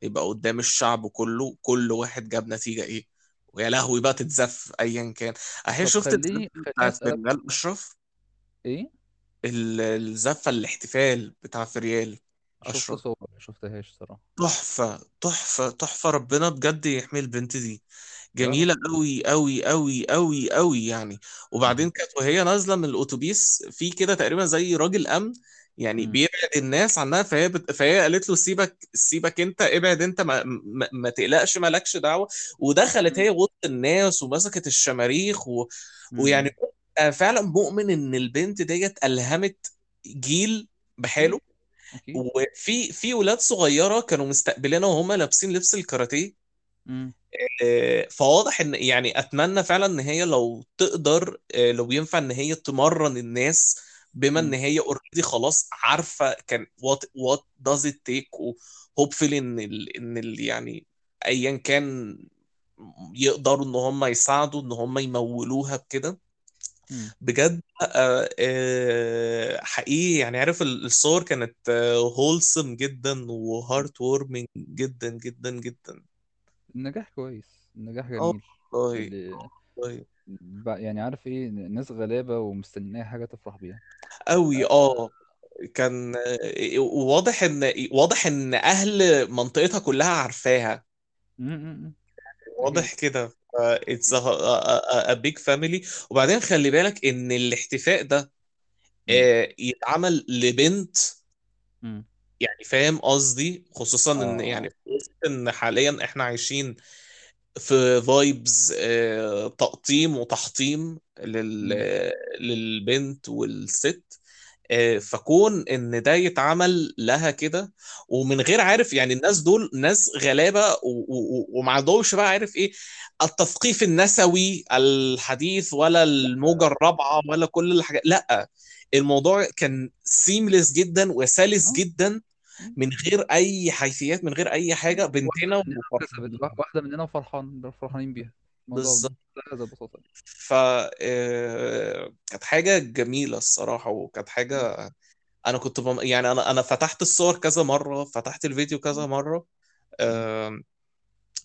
يبقى قدام الشعب كله كل واحد جاب نتيجة إيه؟ ويا لهوي بقى تتزف ايا كان. أهي شفت خليني بتاعت فريال أشرف؟ إيه؟ ال- الزفة الاحتفال بتاع فريال. شفت اشرف صور ما شفتهاش صراحة. تحفة تحفة تحفة. ربنا بجد يحمي البنت دي. جميلة قوي قوي قوي قوي قوي يعني. وبعدين كانت وهي نازلة من الأتوبيس في كده تقريبا زي راجل أمن يعني بيبعد الناس عنها. فهي بت... فهي قالت له سيبك سيبك أنت ابعد أنت ما, ما... ما تقلقش مالكش دعوة. ودخلت هي وسط الناس ومسكت الشماريخ و... ويعني فعلا مؤمن إن البنت ديت ألهمت جيل بحاله. وفي في ولاد صغيرة كانوا مستقبلينها وهم لابسين لبس الكاراتيه آه، فواضح إن يعني أتمنى فعلا إن هي لو تقدر آه، لو ينفع إن هي تمرن الناس بما إن. هي already خلاص عارفة كان what what does it take و hopefully إن ال إن ال يعني ايا كان يقدروا إن هم يساعدوا إن هم يمولوها بكده. بجد آه، آه، حقيقي يعني عارف ال- الصور كانت wholesome جدا و heartwarming جدا جدا جدا. النجاح كويس النجاح جميل. والله والله. يعني عارف إيه ناس غلابة ومستنية حاجة تفرح بيها. قوي آه. كان آه، واضح إن واضح إن أهل منطقتها كلها عارفاها. واضح كده. it's a big family وبعدين خلي بالك إن الاحتفاء ده. آه، يتعمل لبنت. يعني فاهم قصدي خصوصا آه ان يعني إن حاليا إحنا عايشين في vibes تقطيم وتحطيم لل. للبنت والست آه، فكون إن ده يتعمل لها كده ومن غير عارف يعني الناس دول ناس غلابة وما عندهمش بقى عارف إيه التثقيف النسوي الحديث ولا الموجة الرابعة ولا كل الحاجات لأ الموضوع كان سيمليس جدا وسلس آه جدا. من غير أي حيثيات من غير أي حاجة بنتنا واحدة مننا وفرحان فرحانين بيها بالظبط. بهذا البساطة دي. ف آه، كانت حاجة جميلة الصراحة وكانت. حاجة أنا كنت بم... يعني أنا أنا فتحت الصور كذا مرة فتحت الفيديو كذا مرة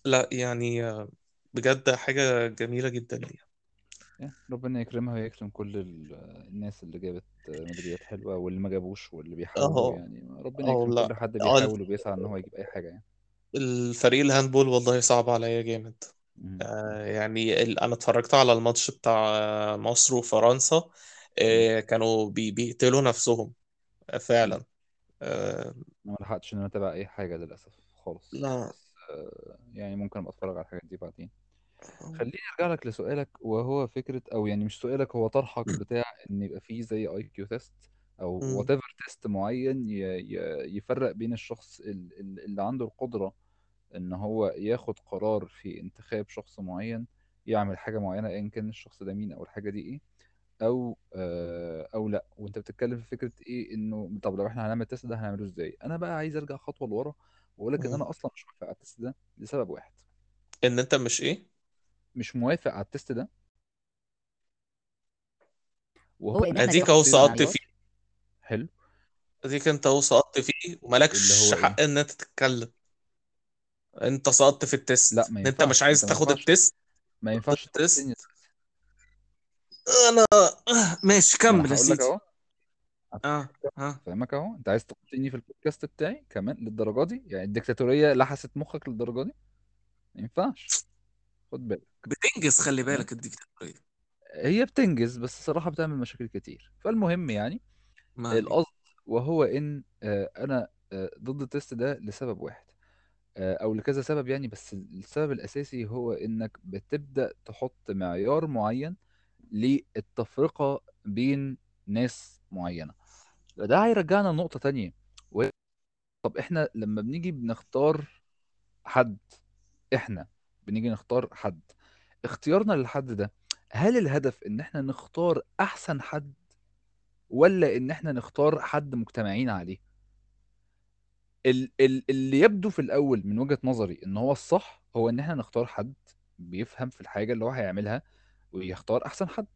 لا يعني آه، بجد حاجة جميلة جدا ليها. يعني ربنا يكرمها ويكرم كل ال- الناس اللي جابت ميداليات حلوة واللي ما جابوش واللي بيحاولوا يعني. ربنا يكرم لا كل حد آه، بيحاول وبيسعى إن هو يجيب أي حاجة يعني. الفريق الهاندبول والله صعب عليا جامد. آه، يعني أنا اتفرجت على الماتش بتاع آه، مصر وفرنسا. آه، كانوا بي... بيقتلوا نفسهم آه،. فعلا. آه، أنا ما لحقتش إن أنا أتابع أي حاجة للأسف خالص. لا. بس آه، يعني ممكن أبقى أتفرج على الحاجات دي بعدين. خليني أرجع لك لسؤالك وهو فكرة أو يعني مش سؤالك هو طرحك بتاع إن يبقى فيه زي IQ test أو whatever test معين ي- ي- يفرق بين الشخص ال- ال- اللي عنده القدرة إن هو ياخد قرار في انتخاب شخص معين يعمل حاجة معينة ايا كان الشخص ده مين أو الحاجة دي إيه أو آه، أو لأ. وأنت بتتكلم في فكرة إيه إنه طب لو إحنا هنعمل ال test ده هنعمله إزاي؟ أنا بقى عايز أرجع خطوة لورا واقول لك إن مم. أنا أصلا مش موافق على ال test ده لسبب واحد. إن أنت مش إيه؟ مش موافق على ال test ده. وهو هو إن إحنا اديك اهو سقطت فيه. حلو. أديك أنت أهو سقطت فيه اللي ومالكش هو إيه؟ حق إن أنت تتكلم. انت سقطت في لا التيست ما إن انت مش ينفعش. انت عايز ما تاخد ينفعش. التيست ما ينفعش التيست أنا ماشي ما أنا كمل يا هقول لك سيدي. أهو. آه ها فاهمك أهو. أنت عايز تحطني في البودكاست بتاعي كمان للدرجة دي؟ يعني الدكتاتورية لحست مخك للدرجة دي؟ ما ينفعش. خد بالك. بتنجز خلي بالك الديكتاتورية هي بتنجز بس الصراحه بتعمل مشاكل كتير. فالمهم يعني ما القصد وهو إن آه، أنا آه، ضد التيست ده لسبب واحد. آه، أو لكذا سبب يعني بس السبب الأساسي هو إنك بتبدأ تحط معيار معين للتفرقة بين ناس معينة. ده هيرجعنا لنقطة تانية وهي طب إحنا لما بنيجي بنختار حد إحنا بنيجي نختار حد اختيارنا للحد ده هل الهدف إن إحنا نختار أحسن حد ولا إن إحنا نختار حد مجتمعين عليه؟ اللي يبدو في الأول من وجهة نظري إن هو الصح هو إن إحنا نختار حد بيفهم في الحاجة اللي هو هيعملها ويختار أحسن حد.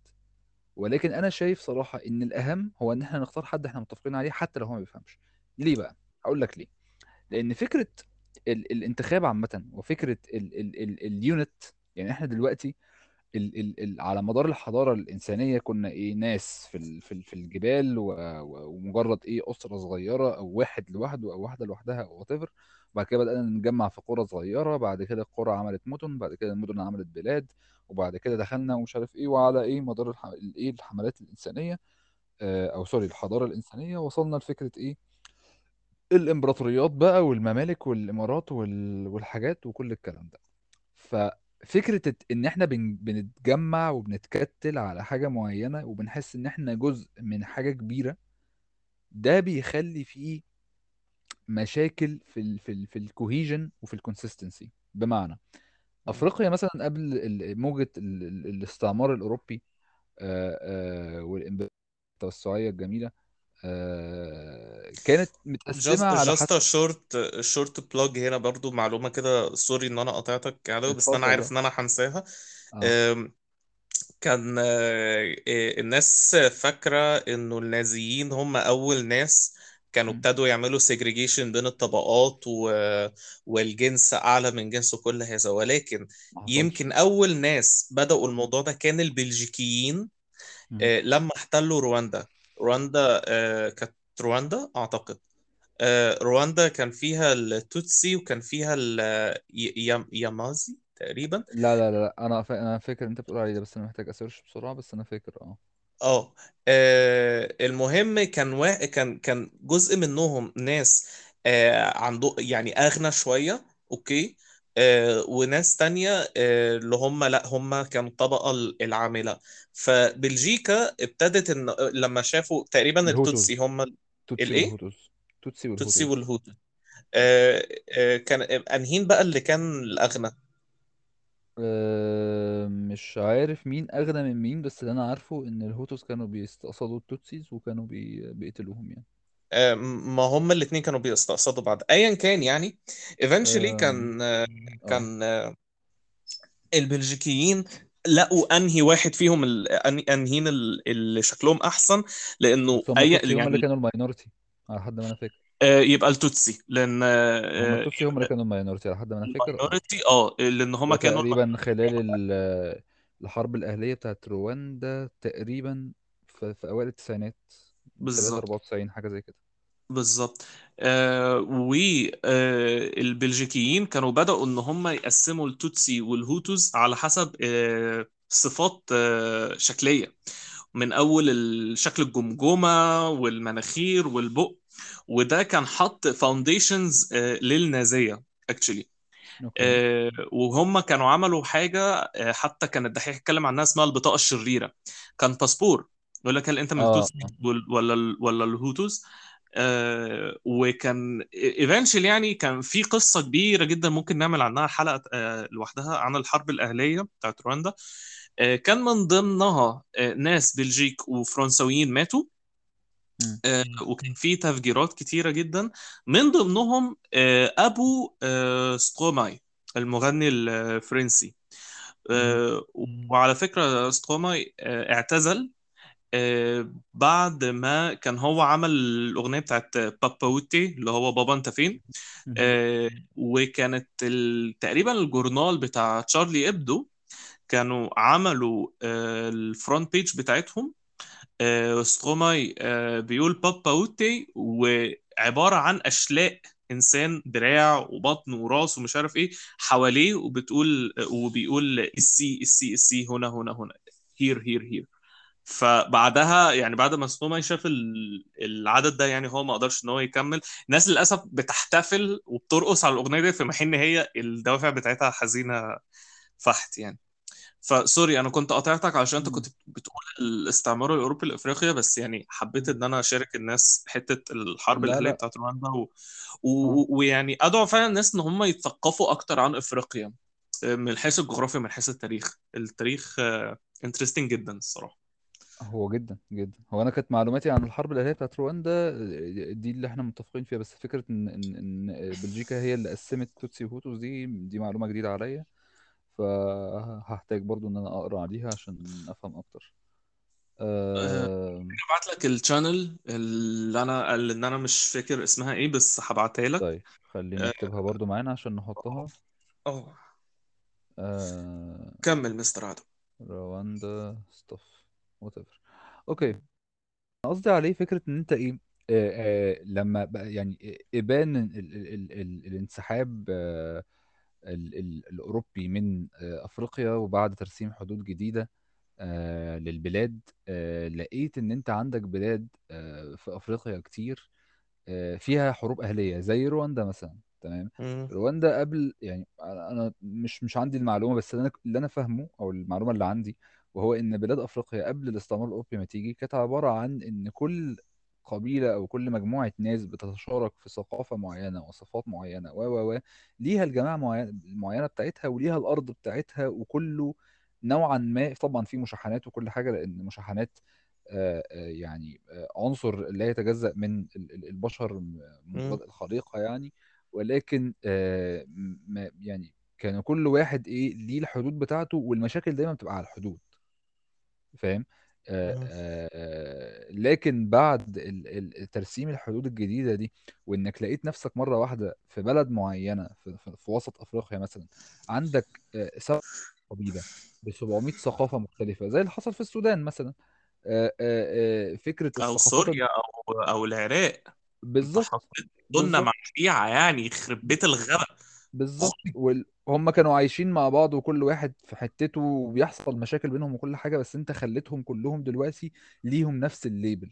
ولكن أنا شايف صراحة إن الأهم هو إن إحنا نختار حد إحنا متفقين عليه حتى لو هو ما بيفهمش. ليه بقى؟ هقول لك ليه. لأن فكرة ال الانتخاب عامة وفكرة ال ال ال اليونت يعني إحنا دلوقتي ال ال ال على مدار الحضارة الإنسانية كنا إيه ناس في في في الجبال ومجرد إيه أسرة صغيرة أو واحد لوحده أو واحدة لوحدها أو whatever. بعد كده بدأنا نتجمع في قرى صغيرة. بعد كده القرى عملت مدن. بعد كده المدن عملت بلاد. وبعد كده دخلنا ومش عارف إيه وعلى إيه مدار الح... الإيه الحملات الإنسانية آه، أو سوري الحضارة الإنسانية وصلنا لفكرة إيه الإمبراطوريات بقى والممالك والإمارات وال... والحاجات وكل الكلام ده. الت- إن إحنا بن... بنتجمع وبنتكتل على حاجة معينة وبنحس إن إحنا جزء من حاجة كبيرة ده بيخلي فيه مشاكل في ال... في ال... في ال cohesion وفي ال consistency بمعنى أفريقيا مثلا قبل ال- موجة ال... ال- الاستعمار الأوروبي آه، آه، الجميلة آه، كانت متقسمة just على just short short plug هنا برضو معلومة كده sorry إن أنا قطعتك يعني بس أنا عارف إن أنا هنساها. آه. كان آه، آه، الناس فاكرة إنه النازيين هم أول ناس كانوا. ابتدوا يعملوا segregation بين الطبقات و... والجنس أعلى من جنس كل هذا. ولكن يمكن أول ناس بدأوا الموضوع ده كان البلجيكيين. آه، لما احتلوا رواندا. رواندا آه، كانت رواندا أعتقد. آه، رواندا كان فيها التوتسي وكان فيها اليامازي تقريبا. لا لا لا. أنا فا... أنا فاكر أنت بتقول عليه ده بس أنا محتاج أ search بسرعة بس أنا فاكر آه. آه. آه، المهم كان وا... كان كان جزء منهم ناس آه، عنده يعني أغنى شوية okay. آه، وناس تانية آه، اللي هم لا هم كانوا الطبقه العاملة. فبلجيكا ابتدت إن لما شافوا تقريبا التوتسي هم ال- توتسي الإيه؟ توتسي توتسي والهوتوز. والهوتو آه، آه، كان أنهين بقى اللي كان الأغنى. مش عارف مين أغنى من مين بس اللي أنا عارفه إن الهوتوز كانوا بيستقصدوا التوتسيز وكانوا بي... بيقتلوهم يعني. ما هم الاثنين كانوا بيستقصدوا بعض. ايا كان يعني آه كان آه، آه. كان البلجيكيين لقوا أنهي واحد فيهم أنهين ال- اللي شكلهم أحسن لأنه هم اي هم اللي يعني كانوا ال minority على حد ما أنا فاكر. آه، يبقى التوتسي لأن هم آه، التوتسي هم اللي كانوا ال minority على حد ما أنا فاكر. ال minority آه لأن هما كانوا وتقريبا خلال ال- الحرب الأهلية بتاعت رواندا تقريبا في, أوائل التسعينات. 3 بالظبط. 94 حاجة زي كده. بالظبط. آه والبلجيكيين كانوا بدأوا إن هم يقسموا التوتسي والهوتوز على حسب آه صفات آه شكلية. من أول الشكل الجمجمة والمناخير والبق. وده كان حط foundations للنازية actually okay. وهم كانوا عملوا حاجة آه، حتى كان الدحيح اتكلم عنها اسمها البطاقة الشريرة. كان باسبور. يقول لك هل أنت من التوتسي وال- ولا ال- ولا الهوتوز آه وكان eventual يعني كان في قصة كبيرة جدا ممكن نعمل عنها حلقة آه لوحدها عن الحرب الأهلية بتاعت رواندا. آه كان من ضمنها آه ناس بلجيك وفرنسويين ماتوا. آه، وكان في تفجيرات كتيرة جدا. من ضمنهم آه، أبو آه، ستروماي المغني الفرنسي. آه، وعلى فكرة ستروماي آه، اعتزل. آه، بعد ما كان هو عمل الأغنية بتاعت papaoutai اللي هو بابا أنت فين. آه، وكانت تقريبا الجورنال بتاع تشارلي إبدو كانوا عملوا آه، ال front page بتاعتهم آه، ستروماي بيقول papaoutai وعبارة عن أشلاء إنسان دراع وبطن وراس ومش عارف إيه حواليه وبتقول وبيقول السي السي السي هنا هنا هنا here here here فبعدها يعني بعد ما ستروماي شاف ال- العدد ده يعني هو ما قدرش إن هو يكمل الناس للأسف بتحتفل وبترقص على الأغنية دي في حين هي الدوافع بتاعتها حزينة فحت يعني فسوري أنا كنت قاطعتك عشان أنت. كنت بتقول الاستعمار الأوروبي لإفريقيا بس يعني حبيت. إن أنا أشارك الناس حتة الحرب لا الاهليه لا بتاعت رواندا و... آه و... ويعني أدعو فعلا الناس إن هم يتثقفوا أكتر عن إفريقيا من حيث الجغرافيا من حيث التاريخ التاريخ انترستنج جدا الصراحة هو جدا جدا. هو أنا كانت معلوماتي عن الحرب الأهلية بتاعت رواندا آه، دي اللي إحنا متفقين فيها. بس فكرة إن إن إن بلجيكا هي اللي قسمت توتسي وهوتوس دي دي معلومة جديدة عليا. فهحتاج برضو إن أنا أقرأ عليها عشان أفهم أكتر. أه،. هبعت لك ال channel اللي أنا اللي أنا مش فاكر اسمها إيه بس هبعتها لك. طيب خلينا آه نكتبها برضو معانا عشان نحطها. آه. أه... كمل مستر عدو. رواندا stuff whatever okay قصدي عليه فكرة إن أنت إيه آه آه لما بقى يعني إبان ال ال ال ال الانسحاب آه ال ال الأوروبي من آه أفريقيا وبعد ترسيم حدود جديدة آه للبلاد آه لقيت إن أنت عندك بلاد آه في أفريقيا كتير آه فيها حروب أهلية زي رواندا مثلا تمام؟ مم. رواندا قبل يعني أنا أنا مش مش عندي المعلومة بس اللي أنا اللي أنا فاهمه أو المعلومة اللي عندي وهو إن بلاد أفريقيا قبل الاستعمار الاوروبي ما تيجي كانت عبارة عن إن كل قبيلة أو كل مجموعة ناس بتتشارك في ثقافة معينة وصفات معينة و و و ليها الجماعة معينه المعينة بتاعتها وليها الأرض بتاعتها وكله نوعا ما طبعا في مشاحنات وكل حاجة لأن مشاحنات يعني عنصر لا يتجزأ من ال- ال- البشر م- منذ مم. بدء الخليقة يعني ولكن يعني كان كل واحد إيه ليه الحدود بتاعته والمشاكل دايما بتبقى على الحدود فاهم؟ آه،. آه، لكن بعد ال- ال- ترسيم الحدود الجديدة دي وإنك لقيت نفسك مرة واحدة في بلد معينة في, في, في وسط أفريقيا مثلا عندك آه، سبع قبيلة ب 700 ثقافة مختلفة زي اللي حصل في السودان مثلا آه، آه، آه، فكرة أو الثقافات ال- سوريا أو أو العراق. بالظبط دولنا مع شيعة يعني يخرب بيت الغبا بالظبط. وهم كانوا عايشين مع بعض وكل واحد في حتته وبيحصل مشاكل بينهم وكل حاجة بس أنت خليتهم كلهم دلوقتي ليهم نفس ال label.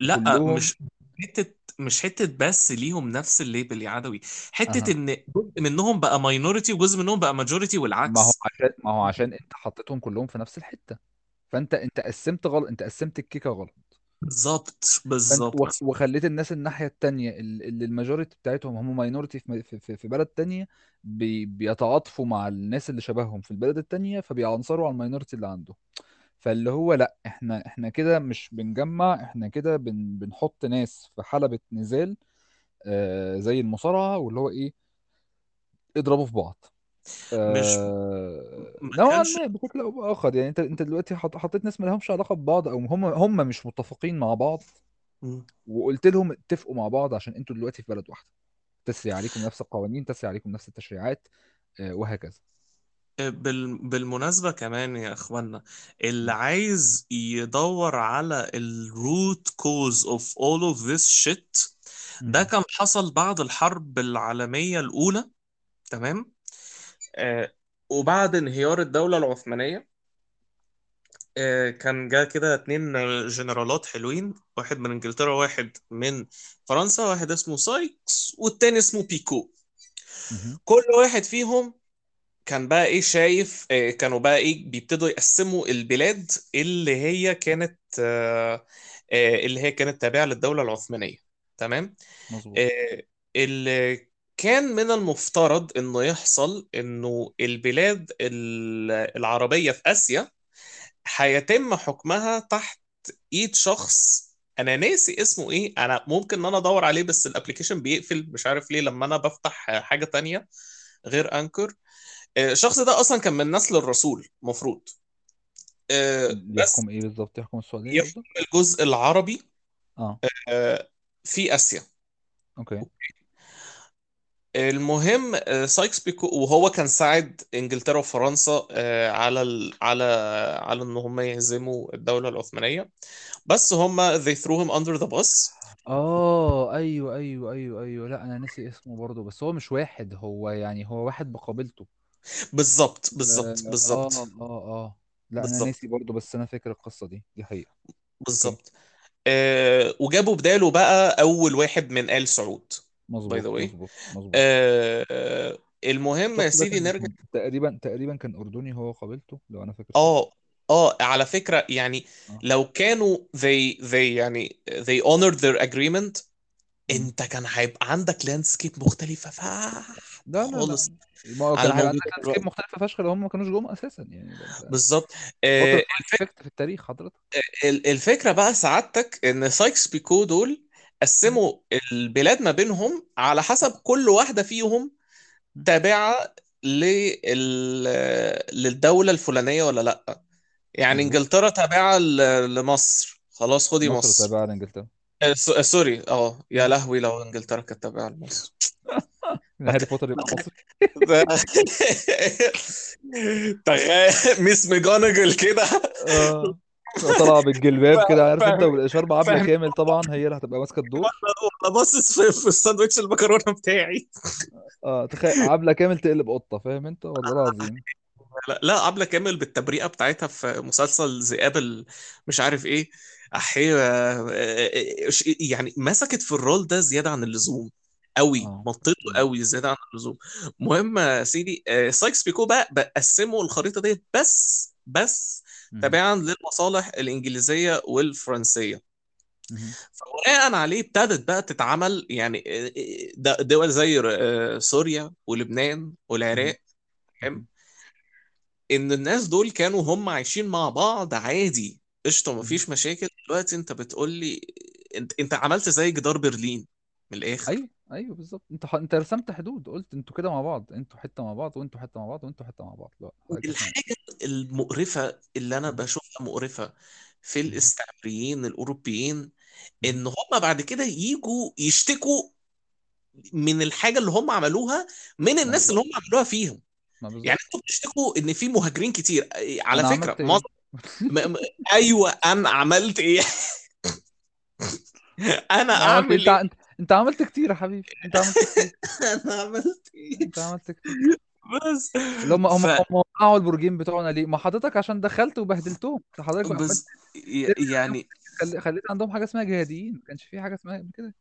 لأ وكلهم مش حتة مش حتة بس ليهم نفس ال label يا عدوي. حتة أها. إن جزء منهم بقى minority وجزء منهم بقى majority ما هو والعكس عشان ما هو عشان أنت حطيتهم كلهم في نفس الحتة. فأنت أنت قسمت غلط أنت قسمت الكيكة غلط. بالظبط بالظبط وخليت الناس الناحية التانية ال- اللي ال majority بتاعتهم هم minority في في في في بلد تانية بي بيتعاطفوا مع الناس اللي شبههم في البلد التانية فبيعنصروا على ال minority اللي عندهم فاللي هو لأ إحنا إحنا كده مش بنجمع إحنا كده بن بنحط ناس في حلبة نزال آه زي المصارعة واللي هو إيه اضربوا في بعض. مش آه ما نوعا كانش ما بشكل أو بآخر يعني أنت أنت دلوقتي حط حطيت ناس ما لهمش علاقة ببعض أو هم هم مش متفقين مع بعض مم. وقلت لهم اتفقوا مع بعض عشان أنتوا دلوقتي في بلد واحدة تسري عليكم نفس القوانين تسري عليكم نفس التشريعات آه وهكذا بال... بالمناسبة كمان يا اخوانا اللي. عايز يدور على ال root cause of all of this shit ده. كان حصل بعد الحرب العالمية الأولى تمام آه وبعد انهيار الدولة العثمانية آه كان جا كده اتنين جنرالات حلوين واحد من انجلترا واحد من فرنسا واحد اسمه سايكس والتاني اسمه بيكو. كل واحد فيهم كان بقى إيه شايف آه، كانوا بقى إيه بيبتدوا يقسموا البلاد اللي هي كانت آه، آه، اللي هي كانت تابعة للدولة العثمانية. تمام؟ مظبوط. آه، اللي كان من المفترض إنه يحصل إنه البلاد ال- العربية في آسيا هيتم حكمها تحت إيد شخص أنا ناسي اسمه إيه. أنا ممكن إن أنا أدور عليه بس الابليكيشن بيقفل. مش عارف ليه لما أنا بفتح حاجة تانية غير انكر آه، الشخص ده أصلا كان من نسل الرسول مفروض. آه، بس يحكم إيه بالظبط؟ يحكم السعودية يحكم الجزء العربي آه. آه، في آسيا. okay. المهم آه، سايكس بيكو وهو كان ساعد إنجلترا وفرنسا آه، على ال... على على إن هم يهزموا الدولة العثمانية. بس هم they threw him under the bus. آه أيوه أيوه أيوه أيوه. لا أنا ناسي اسمه برضه بس هو مش واحد هو يعني هو واحد بقابلته. بالظبط آه بالظبط آه بالظبط. آه آه لا أنا بالظبط. ناسي برضه بس أنا فاكر القصة دي دي حقيقة. okay بالظبط. آه، وجابوا بداله بقى أول واحد من آل سعود. by the مظبوط way مظبوط مظبوط. آه، المهم يا سيدي نرجع تقريبا تقريبا كان أردني هو قابلته لو أنا فاكر آه آه على فكرة يعني آه. لو كانوا they they يعني they honored their agreement. أنت كان هيبقى عندك landscape مختلفة فاح لا لا خالص. ما على عندك landscape مختلفة فشخ لو هم ما كانوش جم أساسا يعني. بالظبط. آه، fly الفك... effect في التاريخ حضرتك. ال- الفكرة بقى سعادتك إن سايكس بيكو دول. قسموا البلاد ما بينهم على حسب كل واحدة فيهم. تابعة لل... للدولة الفلانية ولا لأ. يعني مظبوط إنجلترا تابعة ل- لمصر. خلاص خدي مصر مصر. تابعة لإنجلترا. آه، س- آه، sorry. آه يا. لهوي لو إنجلترا كانت تابعة لمصر. *laughs* هاري بوتر يبقى مصري. *laughs* تخيل. Miss ماجوناجل كده. طالعة بالجلباب كده عارف انت؟ عبلة فاهم. كامل طبعا هي اللي هتبقى ماسكة الدور. أنا باصص في, في الساندوتش المكرونة بتاعي. آه تخيل عبلة كامل تقلب قطة فاهم انت؟ والله العظيم. لا لا عبلة كامل بالتبريئه بتاعتها في مسلسل ذئاب مش عارف إيه. احيه يعني مسكت في ال role ده زيادة عن اللزوم قوي مطيته. قوي زيادة عن اللزوم. المهم يا سيدي آه، سايكس بيكو بقى بقسموا الخريطة دي بس بس. تبعا للمصالح الإنجليزية والفرنسية. فبناء عليه ابتدت بقى تتعمل يعني آه، آه، دول زي آه، سوريا ولبنان. والعراق فاهم. إن الناس دول كانوا هم عايشين مع بعض عادي قشطة. مفيش مشاكل دلوقتي أنت بتقول لي انت أنت عملت زي جدار برلين من الآخر أيوه أيوه بالظبط أنت ح... أنت رسمت حدود قلت أنتوا كده مع بعض أنتوا حتة مع بعض وأنتوا حتة مع بعض وأنتوا حتة مع بعض لا الحاجة المقرفة اللي مهم. بشوفها مقرفة في. الاستعماريين الأوروبيين مهم. إن هم بعد كده يجوا يشتكوا من الحاجة اللي هم عملوها من الناس اللي هم عملوها فيهم. يعني أنتوا بتشتكوا إن في مهاجرين كتير. على أنا فكرة عملت معظم *laughs* م... م... أيوه أنا عملت إيه؟ *laughs* أنا إيه؟ أعمل أنت انت أنت عملت كتير يا حبيبي. أنت عملت كتير. *laughs* أنا عملت إيه؟ أنت عملت كتير. بس. اللي هم هم ف هم وقعوا البرجين بتوعنا ليه؟ ما حضرتك عشان دخلت وبهدلتهم. حضرتك بس يعني خل- خليت عندهم حاجة اسمها جهاديين ما كانش في حاجة اسمها كده.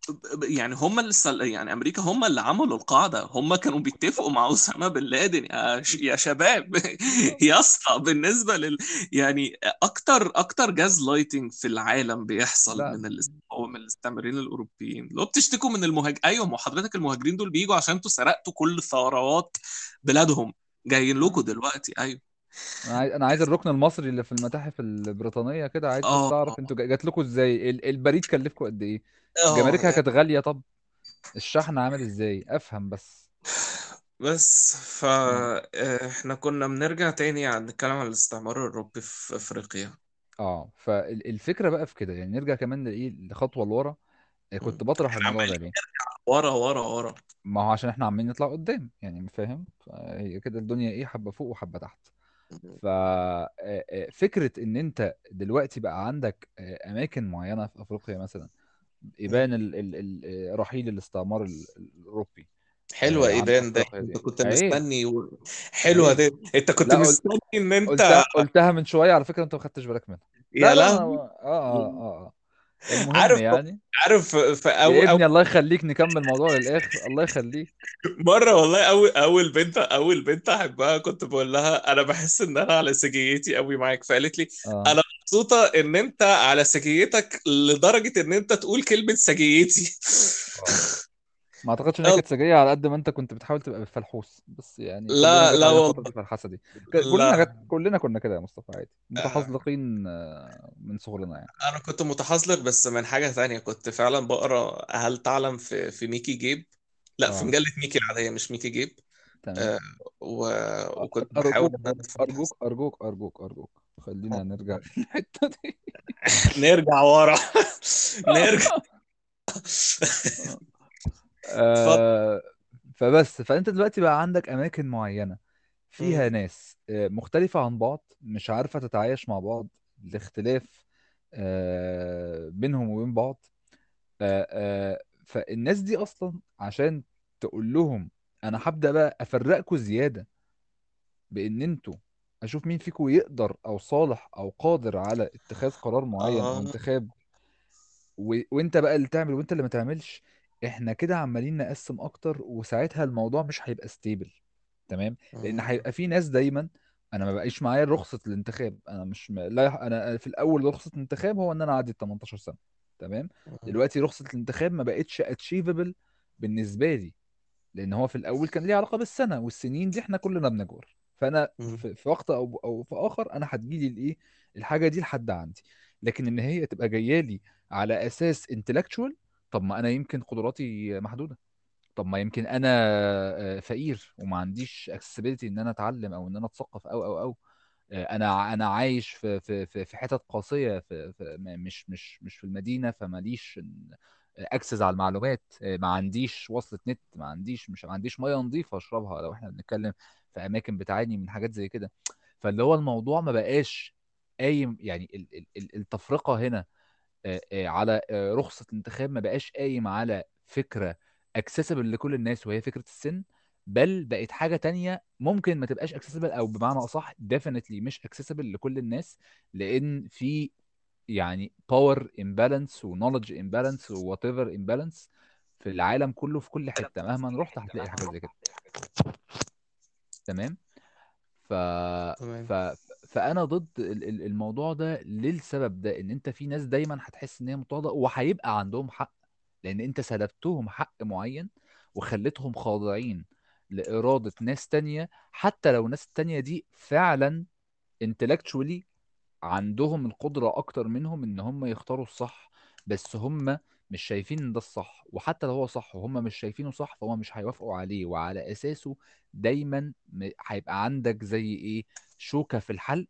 يعني هم اللي سل... يعني أمريكا هم اللي عملوا القاعدة. هم كانوا بيتفقوا مع أسامة بن لادن. يا ش... يا شباب. *laughs* يا اسطى بالنسبة لل يعني أكتر أكتر gaslighting في العالم بيحصل لا. من الاست... من الاستعماريين الأوروبيين. لو بتشتكوا من المهاج أيوه ما حضرتك المهاجرين دول بيجوا عشان أنتوا سرقتوا كل ثروات بلادهم. جايين لكم دلوقتي. أيوه. أنا عايز أنا عايز الركن المصري اللي في المتاحف البريطانية كده عايز بس آه. اعرف أنتوا جا- جات لكم إزاي؟ ال- البريد كلفكم قد إيه؟ آه. جماركها يعني كانت غالية؟ طب الشحن عامل إزاي؟ أفهم بس. بس فاحنا كنا بنرجع تاني عن نتكلم عن الاستعمار الأوروبي في أفريقيا. آه فالفكرة بقى في كده يعني نرجع كمان لإيه؟ لخطوة لورا. مم. كنت بطرح إحنا الموضوع ده عمالين ليه ورا ورا ورا. ما هو عشان إحنا عمالين نطلع قدام يعني فاهم؟ هي كده الدنيا إيه؟ حبة فوق وحبة تحت. ففكره إن أنت دلوقتي بقى عندك آه، أماكن معينة في أفريقيا مثلا مم. يبان ال ال ال رحيل الاستعمار ال- الأوروبي حلوة آه، عن إيبان ده؟ أنت كنت مستني و... عيب دي. أنت كنت لا قلت مستني إن أنت قلتها قلتها من شوية على فكرة أنت ما خدتش بالك منها. لا يا لا ما لهوي. آه آه آه, آه. المهم عارف يعني. عارف في أو... يا أو... ابني الله يخليك نكمل الموضوع للاخر الله يخليك. مرة والله أول أول بنت أول بنت أحبها كنت بقول لها أنا بحس إن أنا على سجيتي قوي معاك فقالت لي آه. أنا مبسوطة إن أنت على سجيتك لدرجة إن أنت تقول كلمة سجيتي. آه. ما أعتقدش إن هي كانت سجيه على قد ما أنت كنت بتحاول تبقى فلحوس بس يعني لا لا والله. الفلحسه دي. كلنا لا. كلنا كنا كده يا مصطفى عادي. آه، متحذلقين آه، من صغرنا يعني. أنا كنت متحذلق بس من حاجة ثانية كنت فعلا بقرأ هل تعلم في في ميكي جيب؟ لا في آه. مجلة ميكي العادية مش ميكي جيب. تمام. آه، و... وكنت بحاول أرجوك أرجوك أرجوك أرجوك. خلينا نرجع *laughs* *laughs* للحتة دي. نرجع ورا. *laughs* نرجع. آه، فبس فأنت دلوقتي بقى عندك أماكن معينة فيها ناس آه، مختلفة عن بعض مش عارفة تتعايش مع بعض لاختلاف آه، بينهم وبين بعض آه، آه، فالناس دي أصلا عشان تقول لهم أنا هبدأ بقى أفرقكم زيادة بإن أنتوا أشوف مين فيكم يقدر أو صالح أو قادر على اتخاذ قرار معين أو انتخاب و... وأنت بقى اللي تعمل وأنت اللي ما تعملش. إحنا كده عمالين نقسم أكتر وساعتها الموضوع مش هيبقى stable تمام لأن مم. هيبقى في ناس دايما أنا ما بقاش معايا رخصة الانتخاب أنا مش م... لا أنا في الأول رخصة الانتخاب هو إن أنا أعدي ال 18 سنة تمام مم. دلوقتي رخصة الانتخاب ما بقتش achievable بالنسبة لي لأن هو في الأول كان ليه علاقة بالسنة والسنين دي إحنا كلنا بنكبر فأنا مم. في, في وقت أو أو في آخر أنا هتجيلي الإيه الحاجة دي لحد عندي لكن إن هي تبقى جاية لي على أساس انتلكتشوال طب ما أنا يمكن قدراتي محدودة. طب ما يمكن أنا آه، فقير وما عنديش accessibility إن أنا أتعلم أو إن أنا أتثقف أو أو أو. آه، أنا أنا عايش في في في في حتت قاسية في في مش مش مش في المدينة فماليش access على المعلومات. آه، ما عنديش وصلة نت ما عنديش مش ما عنديش ميه نظيفة أشربها لو إحنا بنتكلم في أماكن بتعاني من حاجات زي كده. فاللي هو الموضوع ما بقاش قايم يعني ال- ال- ال- التفرقة هنا آه، آه، على آه، رخصة الانتخاب ما بقاش قايم على فكرة accessible لكل الناس وهي فكرة السن بل بقت حاجة تانية ممكن ما تبقاش accessible أو بمعنى أصح definitely مش accessible لكل الناس لأن في يعني power imbalance و knowledge imbalance و whatever imbalance في العالم كله في كل حتة. مهما رحت هتلاقي حاجة زي كده. تمام؟ ف... ف... فأنا ضد ال- ال- الموضوع ده للسبب ده إن أنت في ناس دايما هتحس إن هي مضطهده وهيبقى عندهم حق لأن أنت سلبتهم حق معين وخليتهم خاضعين لإرادة ناس تانية حتى لو الناس التانية دي فعلا intellectually عندهم القدرة أكتر منهم إن هم يختاروا الصح بس هم مش شايفين إن ده الصح وحتى لو هو صح وهم مش شايفينه صح فهم مش هيوافقوا عليه وعلى أساسه دايما هيبقى عندك زي إيه شوكة في الحلق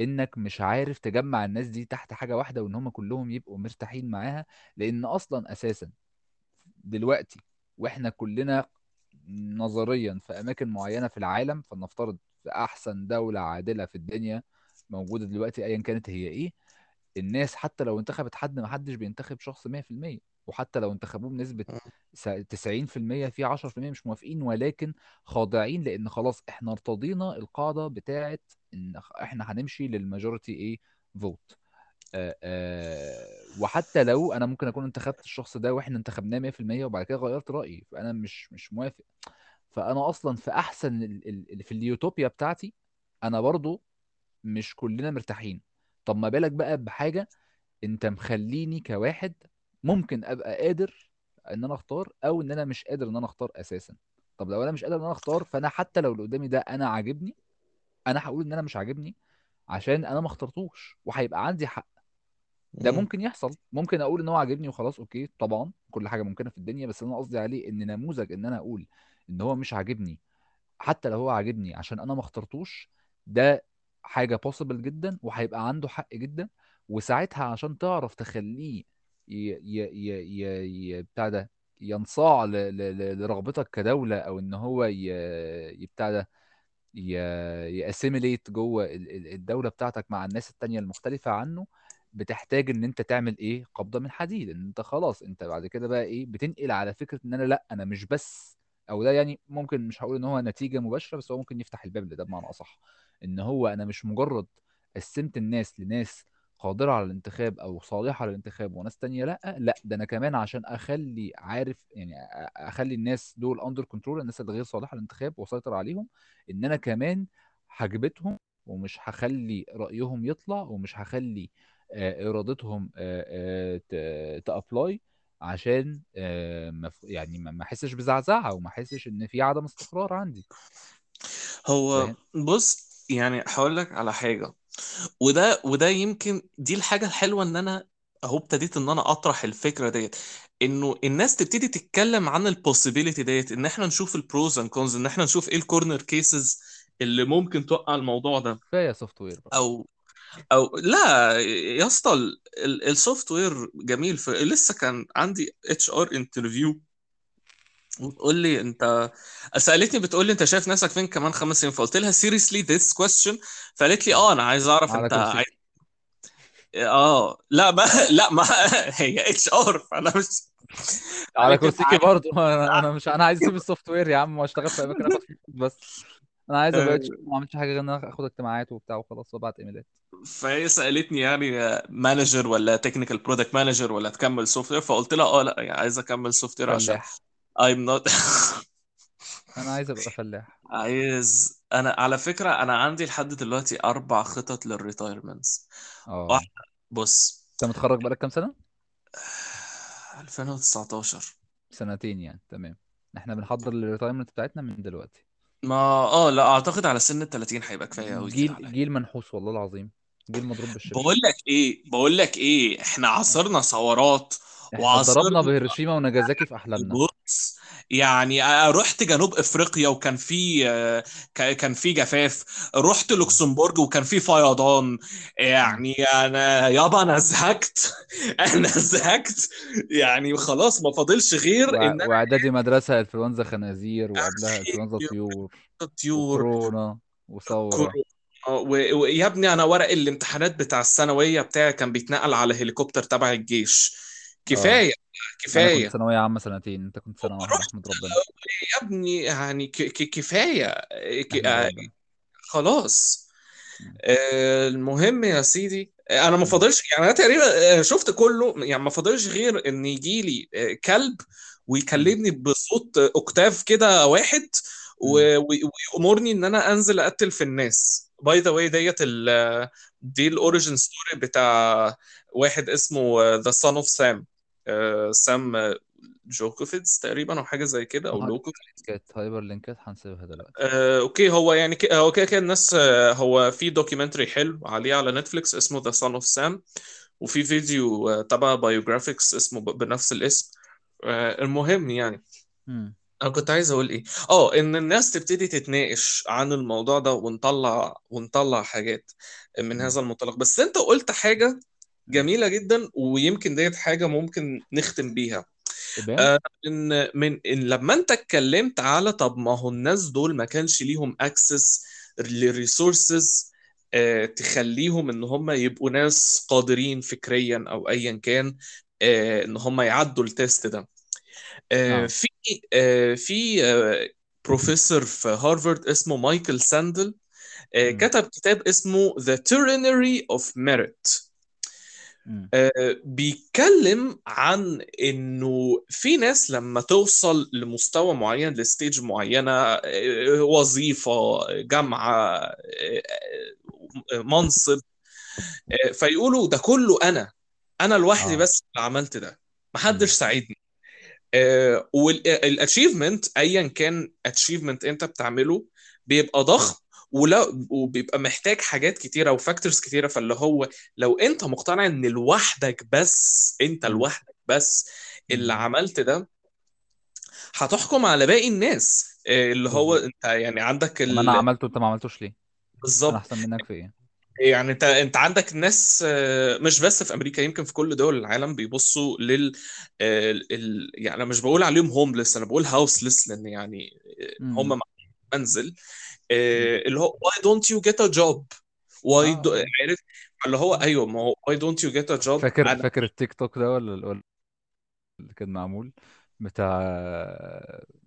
إنك مش عارف تجمع الناس دي تحت حاجة واحدة وإن هم كلهم يبقوا مرتاحين معاها لأن أصلا أساسا دلوقتي وإحنا كلنا نظريا في أماكن معينة في العالم فلنفترض في أحسن دولة عادلة في الدنيا موجودة دلوقتي ايا كانت هي إيه الناس حتى لو انتخبت حد ما حدش بينتخب شخص 100% وحتى لو انتخبوه بنسبة س- 90% في 10% مش موافقين ولكن خاضعين لأن خلاص إحنا ارتضينا القاعدة بتاعت إن إحنا هنمشي لل majority إيه vote آه وحتى لو أنا ممكن أكون انتخبت الشخص ده وإحنا انتخبناه 100% وبعد كده غيرت رأيي فأنا مش مش موافق. فأنا أصلا في أحسن ال- ال- ال- في اليوتوبيا بتاعتي أنا برضو مش كلنا مرتاحين. طب ما بالك بقى بحاجة انت مخليني كواحد ممكن أبقى قادر إن أنا أختار أو إن أنا مش قادر إن أنا أختار أساسا. طب لو أنا مش قادر إن أنا أختار فأنا حتى لو اللي قدامي ده أنا عاجبني أنا هقول إن أنا مش عاجبني عشان أنا ما اخترتوش وهيبقى عندي حق. ده مم. ممكن يحصل. ممكن أقول إن هو عاجبني وخلاص أوكي طبعا كل حاجة ممكنة في الدنيا بس أنا قصدي عليه إن نموذج إن أنا أقول إن هو مش عاجبني حتى لو هو عاجبني عشان أنا ما اخترتوش ده حاجة possible جدا وهيبقى عنده حق جدا وساعتها عشان تعرف تخليه ي... ي... ي... ي... ي... بتاع ده ينصاع ل... ل... لرغبتك كدولة أو إن هو ي... ي... بتاع ده ياسيميليت جوه ال- ال- الدولة بتاعتك مع الناس التانية المختلفة عنه بتحتاج إن أنت تعمل إيه؟ قبضة من حديد إن أنت خلاص أنت بعد كده بقى إيه؟ بتنقل على فكرة إن أنا لأ أنا مش بس أو ده يعني ممكن مش هقول إن هو نتيجة مباشرة بس هو ممكن يفتح الباب لده بمعنى أصح. إن هو أنا مش مجرد قسمت الناس لناس قادرة على الانتخاب أو صالحة للانتخاب وناس تانية لأ لأ ده أنا كمان عشان أخلي عارف يعني أ- أخلي الناس دول under control الناس اللي غير صالحة للانتخاب واسيطر عليهم إن أنا كمان هكبتهم ومش هخلي رأيهم يطلع ومش هخلي آه، إرادتهم ت apply عشان آه، يعني ما أحسش بزعزعة وما أحسش إن في عدم استقرار عندي. هو بص يعني هقول لك على حاجة. وده وده يمكن دي الحاجة الحلوة إن أنا أهو ابتديت إن أنا أطرح الفكرة ديت. إنه الناس تبتدي تتكلم عن ال possibility ديت إن إحنا نشوف ال pros and cons إن إحنا نشوف إيه ال corner cases اللي ممكن توقع الموضوع ده. كفاية software بقى. أو أو لا يا اسطى ال software جميل. لسه كان عندي HR interview وتقول لي انت سألتني بتقول لي انت شايف نفسك فين كمان خمس سنين؟ فقلت لها seriously this question. فقالت لي. آه أنا عايز أعرف أنت عايز آه لا ما *laughs* لا ما *laughs* هي HR فأنا مش *laughs* على كرسيكي برضه. أنا أنا مش أنا عايز أسيب ال software يا عم وأشتغل في أماكن أخد بس. أنا عايز أبقى HR ما اعملش حاجة غير إن أنا أخد اجتماعات وبتاع وخلاص وأبعت إيميلات. فهي سألتني يعني manager ولا technical product manager ولا تكمل software فقلت لها آه لا يعني عايز أكمل software عشان I'm not *laughs* أنا عايز أبقى فلاح. عايز أنا على فكرة أنا عندي لحد دلوقتي أربع خطط لل retirements آه. واحدة بص. أنت متخرج بقالك كام سنة؟ 2019 سنتين يعني تمام. إحنا بنحضر لل retirement بتاعتنا من دلوقتي. ما آه لا أعتقد على سن ال 30 هيبقى كفاية قوي كده جيل عليا. جيل منحوس والله العظيم. جيل مضروب بالشبشب بقول لك إيه بقول لك إيه إحنا عصرنا ثورات. وعصرنا بهيروشيما وناجازاكي في أحلامنا. بص يعني آه، رحت جنوب إفريقيا وكان في آه، كان في جفاف. رحت. لوكسمبورج وكان في فيضان. يعني أنا يابا أنا زهقت. *laughs* أنا زهقت. يعني خلاص ما فاضلش غير إن وع- أنا وإعدادي مدرسة إنفلونزا خنازير وقبلها إنفلونزا طيور طيور. كورونا. و- ويا ابني أنا ورق الامتحانات بتاع الثانوية بتاعي كان بيتنقل على هليكوبتر تبع الجيش. آه كفاية أنا كنت كفايه ثانوية عامة سنتين أنت كنت سنة واحدة احمد ربنا يا ابني يعني ك- ك- كفاية آه، خلاص. آه، المهم يا سيدي آه، أنا ما. فاضلش يعني أنا تقريبا آه، شفت كله يعني ما فاضلش غير إن يجي لي آه، كلب. ويكلمني بصوت آه، octave كده واحد مم. و- و- ويأمرني إن أنا أنزل أقتل في الناس by the way ديت ال- دي ال origin story بتاع واحد اسمه the Son of Sam سام جوكوفيتس تقريبا أو حاجة زي كده أو لوكوفيتس link ات hyperlink ات هنسيبها دلوقتي. آه، okay هو يعني ك... هو كده كده الناس آه، هو في documentary حلو عليه على نتفليكس اسمه the Son of Sam وفي فيديو آه، تبع Biographics اسمه ب... بنفس الاسم. آه، المهم يعني مم. أنا كنت عايز أقول إيه. آه إن الناس تبتدي تتناقش عن الموضوع ده ونطلع ونطلع حاجات من. هذا المنطلق بس أنت قلت حاجة مم. جميلة جدا ويمكن ديت حاجة ممكن نختم بيها آه، إن من إن لما أنت اتكلمت على طب ما هو الناس دول ما كانش ليهم access ل resources تخليهم إن هم يبقوا ناس قادرين فكريا أو ايا كان آه، إن هم يعدوا ال test ده آه، آه في آه، في آه، بروفيسور في هارفارد اسمه مايكل ساندل آه،. كتب كتاب اسمه The Tyranny of Merit. آه، بيتكلم عن إنه في ناس لما توصل لمستوى معين ل stage معينة آه، وظيفة جامعة آه، آه، منصب آه، فيقولوا ده كله أنا. أنا لوحدي آه. بس اللي عملت ده. محدش. ساعدني. وال achievement ايا كان achievement أنت بتعمله بيبقى ضخم ولا وبيبقى محتاج حاجات كتيرة و factors كتيرة فاللي هو لو أنت مقتنع إن لوحدك بس أنت. لوحدك بس اللي. عملت ده هتحكم على باقي الناس. آه، اللي هو أنت يعني عندك ما أنا ال... عملته أنت ما عملتوش ليه؟ أنا بالظبط أحسن منك في إيه؟ يعني أنت أنت عندك ناس آه، مش بس في أمريكا يمكن في كل دول العالم بيبصوا لل آه، ال... يعني أنا مش بقول عليهم هوملس أنا بقول هاوسلس لأن يعني هم منزل. اللي هو why don't you get a job why آه. do... آه عارف؟ اللي هو أيوه ما هو why don't you get a job فاكر أنا فاكر التيك توك ده ولا ولا اللي كان معمول؟ بتاع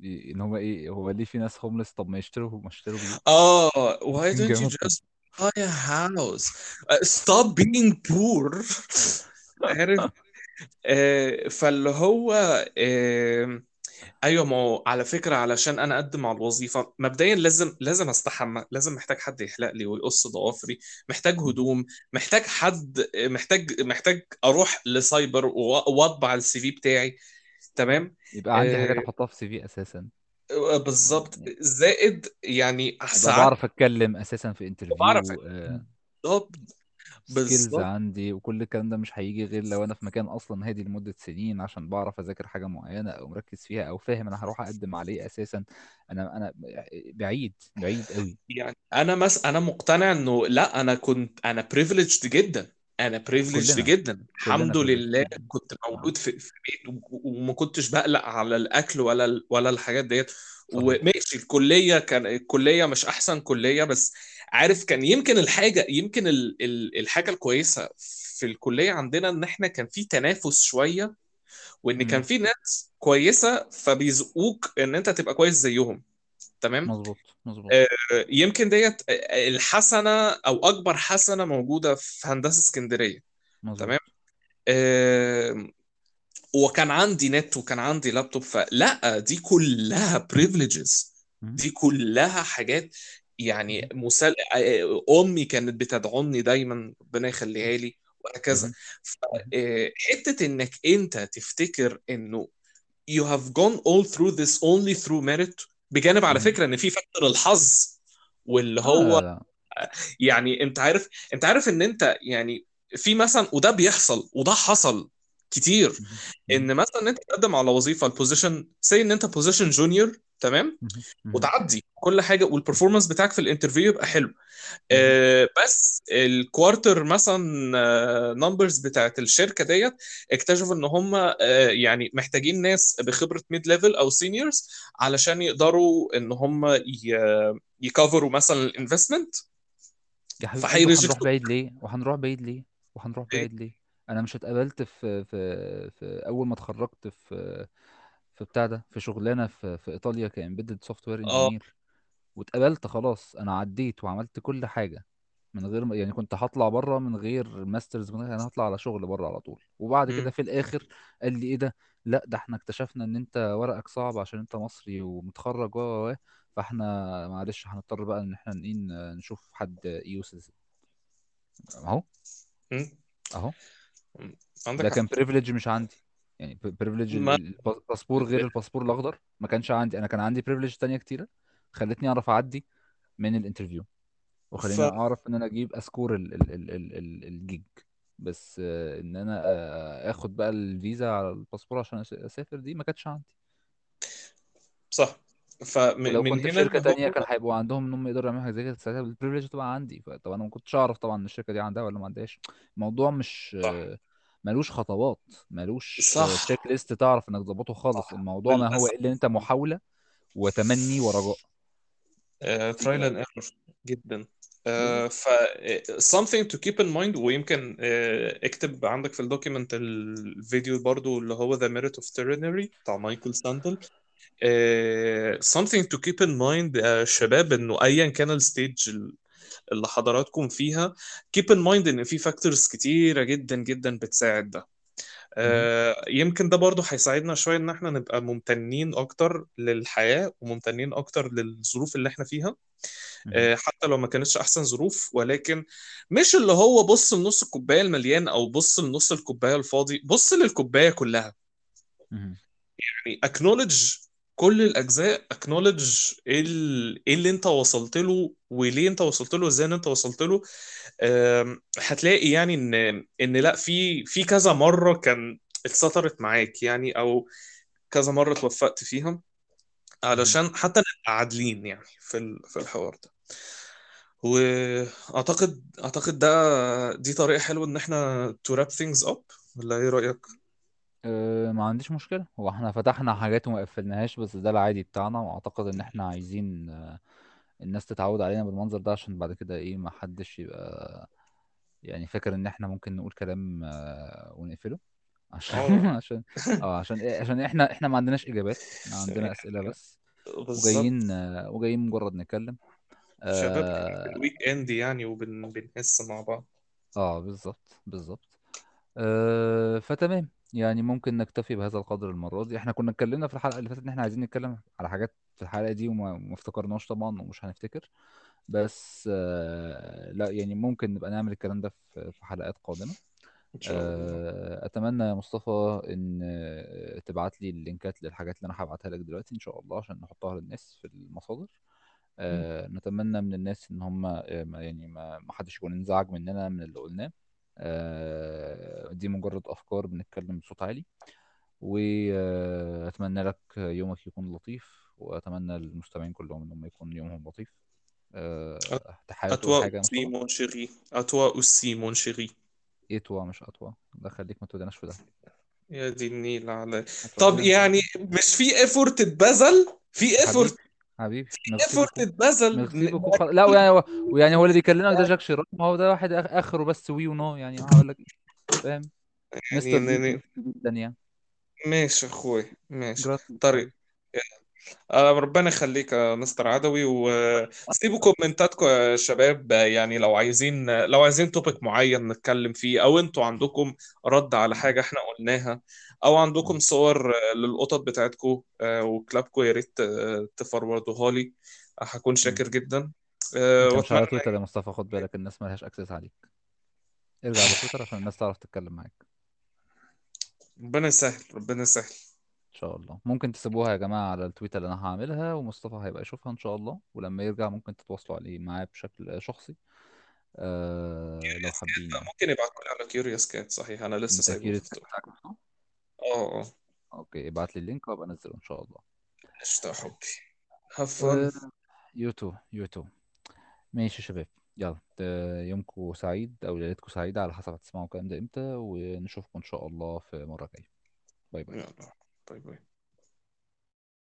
إن هو إيه هو ليه في ناس هوملس طب ما يشتروا ما يشتروا بيوت. آه why don't you just buy a house Uh, stop being poor. *laughs* عارف؟ آه، فاللي هو آه، أيوه ما هو على فكرة علشان أنا أقدم على الوظيفة مبدئيا لازم لازم أستحمى لازم محتاج حد يحلق لي ويقص ضوافري محتاج. هدوم محتاج حد محتاج محتاج أروح لسايبر وأطبع السي في بتاعي تمام؟ يبقى عندي حاجات آه أحطها في CV أساسا. بالظبط. يعني زائد يعني ساعات بعرف أتكلم أساسا في بعرف interview بالظبط سكيلز بالظبط عندي وكل الكلام ده مش هيجي غير لو أنا في مكان أصلا هادي لمدة سنين عشان بعرف أذاكر حاجة معينة أو مركز فيها أو فاهم أنا هروح أقدم عليه أساسا. أنا أنا بعيد بعيد قوي يعني أنا مس أنا مقتنع إنه لا أنا كنت أنا privileged جدا. أنا بريفليجد كلنا جدا. كلنا الحمد لله privileged كنت آه. مولود في في بيت و- وما كنتش بقلق على الأكل ولا ال- ولا الحاجات ديت. صحيح. وماشي الكلية كان الكلية مش أحسن كلية بس عارف كان يمكن الحاجة يمكن ال ال الحاجة الكويسة في الكلية عندنا إن إحنا كان في تنافس شوية وإن كان في ناس كويسة فبيزقوك إن أنت تبقى كويس زيهم. تمام؟ مظبوط مظبوط. آه، يمكن ديت الحسنة أو أكبر حسنة موجودة في هندسة اسكندرية. مظبوط. تمام؟ آه، وكان عندي نت وكان عندي لابتوب فلأ دي كلها privileges. دي كلها حاجات يعني. مسل... آه، أمي كانت بتدعمني دايما ربنا يخليها لي وهكذا. فحتة إنك أنت تفتكر إنه you have gone all through this only through merit بجانب على. فكرة إن في factor الحظ واللي هو لا يعني أنت عارف أنت عارف إن أنت يعني في مثلا وده بيحصل وده حصل كتير. إن مثلا أنت تقدم على وظيفة ال position say إن أنت position junior تمام. وتعدي كل حاجة وال performance بتاعك في ال interview يبقى حلو. آه، بس ال quarter مثلا numbers بتاعت الشركة ديت اكتشفوا إن هم آه، يعني محتاجين ناس بخبرة mid level أو seniors علشان يقدروا إن هم ي cover وا مثلا ال investment يا حبيب قلبي وهنروح فهي reject وا بعيد ليه؟ وهنروح بعيد ليه؟ وهنروح إيه؟ بعيد ليه؟ أنا مش اتقبلت في في في أول ما اتخرجت في في بتاع ده في شغلانة في في إيطاليا ك embedded software آه engineer واتقبلت خلاص أنا عديت وعملت كل حاجة من غير يعني كنت هطلع بره من غير masters من غير أنا هطلع على شغل بره على طول وبعد كده. في الآخر قال لي إيه ده لأ ده إحنا اكتشفنا إن أنت ورقك صعب عشان أنت مصري ومتخرج و و. فإحنا معلش هنضطر بقى إن إحنا ن- نشوف حد EU citizen أهو. أهو. ده كان privilege مش عندي يعني privilege ما الباسبور غير الباسبور الأخضر. ما كانش عندي أنا كان عندي privilege تانية كتيرة. خلتني أعرف أعدي من ال interview ف وخليني أعرف إن أنا أجيب score ال ال ال ال ال الجيج بس آه، إن أنا آه، آخد بقى الفيزا على الباسبور عشان أسافر دي ما كانتش عندي. صح. فمن كنت في هنا شركة تانية كان هيبقوا عندهم إن هم يقدروا يعملوا حاجة زي كده ساعتها ال privilege تبقى عندي. طب أنا ما كنتش أعرف طبعا إن الشركة دي عندها ولا ما عندهاش. الموضوع مش صح. آه، ملوش خطوات ملوش صح. checklist تعرف إنك تظبطه خالص. صح. الموضوع ما هو إلا أنت محاولة وتمني ورجاء. trial and error جدا. آه، ف آه، something to keep in mind ويمكن آه، اكتب عندك في ال document الفيديو برضو اللي هو The Merit of Tyranny بتاع مايكل ساندل آه، something to keep in mind يا شباب إنه ايا كان ال stage اللي حضراتكم فيها keep in mind إن في factors كتيرة جدا جدا بتساعد ده. آه، يمكن ده برضو هيساعدنا شوية إن إحنا نبقى ممتنين أكتر للحياة وممتنين أكتر للظروف اللي إحنا فيها. آه، حتى لو ما كانتش أحسن ظروف ولكن مش اللي هو بص لنص الكوباية المليان أو بص لنص الكوباية الفاضي بص للكوباية كلها. يعني acknowledge كل الأجزاء إيه ال- إيه اللي أنت وصلت له وليه أنت وصلت له إزاي ان أنت وصلت له. هتلاقي يعني إن إن لأ في في كذا مرة كان اتسطرت معاك يعني أو كذا مرة اتوفقت فيها. علشان حتى نبقى عادلين يعني في في الحوار ده. وأعتقد أعتقد ده دي طريقة حلوة إن إحنا to wrap things up. ولا إيه رأيك؟ أه ما عنديش مشكلة. هو إحنا فتحنا حاجات وما قفلناهاش بس ده العادي بتاعنا واعتقد ان إحنا عايزين آه، الناس تتعود علينا بالمنظر ده عشان بعد كده إيه ما حدش يبقى يعني فاكر ان إحنا ممكن نقول كلام آه، ونقفله. عشان آه *laughs* عشان آه عشان إيه عشان إحنا إحنا ما عندناش اجابات إحنا *laughs* عندنا أسئلة بس وجايين بالظبط. آه، وجايين مجرد نتكلم. شباب إحنا في آه, الويك إند يعني وبنحس مع بعض. آه بالظبط بالظبط. أه فتمام. يعني ممكن نكتفي بهذا القدر المرة دي. إحنا كنا اتكلمنا في الحلقة اللي فاتت إن إحنا عايزين نتكلم على حاجات في الحلقة دي وما ما افتكرناش طبعا ومش هنفتكر. بس أه لا يعني ممكن نبقى نعمل الكلام ده في في حلقات قادمة. إن شاء الله أه أتمنى يا مصطفى إن آه، تبعت لي اللينكات للحاجات اللي أنا هبعتها لك دلوقتي إن شاء الله عشان نحطها للناس في المصادر. أه نتمنى من الناس إن هم آه، يعني ما حدش يكون انزعج مننا من اللي قلناه. آه، دي مجرد أفكار بنتكلم بصوت عالي. وأتمنى لك يومك يكون لطيف وأتمنى للمستمعين كلهم إنهم يكون يومهم لطيف. حابب À تقول aussi, مصطفى؟ mon chéri. À toi aussi, mon chéri. توا مش أطوى ده خليك ما توديناش في ده. يا دي النيل على طب يعني مش في ايفورت اتبذل؟ في ايفورت حبيبي. ايفورت اتبذل لا ويعني ويعني هو اللي بيكلمك ده جاك شيراك ما هو ده واحد آخره بس وي ونو يعني هقول لك فاهم؟ يعني مستر جدا يعني. ماشي أخوي ماشي. طريق. آه، ربنا يخليك يا مستر عدوي وسيبوا comment اتكم يا شباب. يعني لو عايزين لو عايزين topic معين نتكلم فيه أو أنتوا عندكم رد على حاجة إحنا قلناها أو عندكم صور للقطط بتاعتكم آه، وكلابكم يا ريت آه، ت forward وها لي. هكون. شاكر جدا. آه، انت مش على تويتر يا مصطفى خد بالك الناس ملهاش access عليك. ارجع على تويتر عشان الناس تعرف تتكلم معاك. ربنا يسهل ربنا يسهل. شاء الله. ممكن تسيبوها يا جماعة على ال tweet اللي أنا هعملها ومصطفى هيبقى يشوفها إن شاء الله. ولما يرجع ممكن تتواصلوا عليه معاه بشكل شخصي. آه لو حابين يعني. ممكن يبعتوا لي على Curious Cat صحيح أنا لسه أنت سايبه Cat مفتوح بتاعك مفتوح آه آه. okay ابعت لي ال link وأبقى أنزله إن شاء الله. قشطة يا حبي. آه fun. you too you too ماشي يا شباب. يلا آه، يومكم سعيد أو ليلتكم سعيدة على حسب هتسمعوا الكلام ده إمتى ونشوفكم إن شاء الله في مرة جاية. باي باي. يلا. باي باي.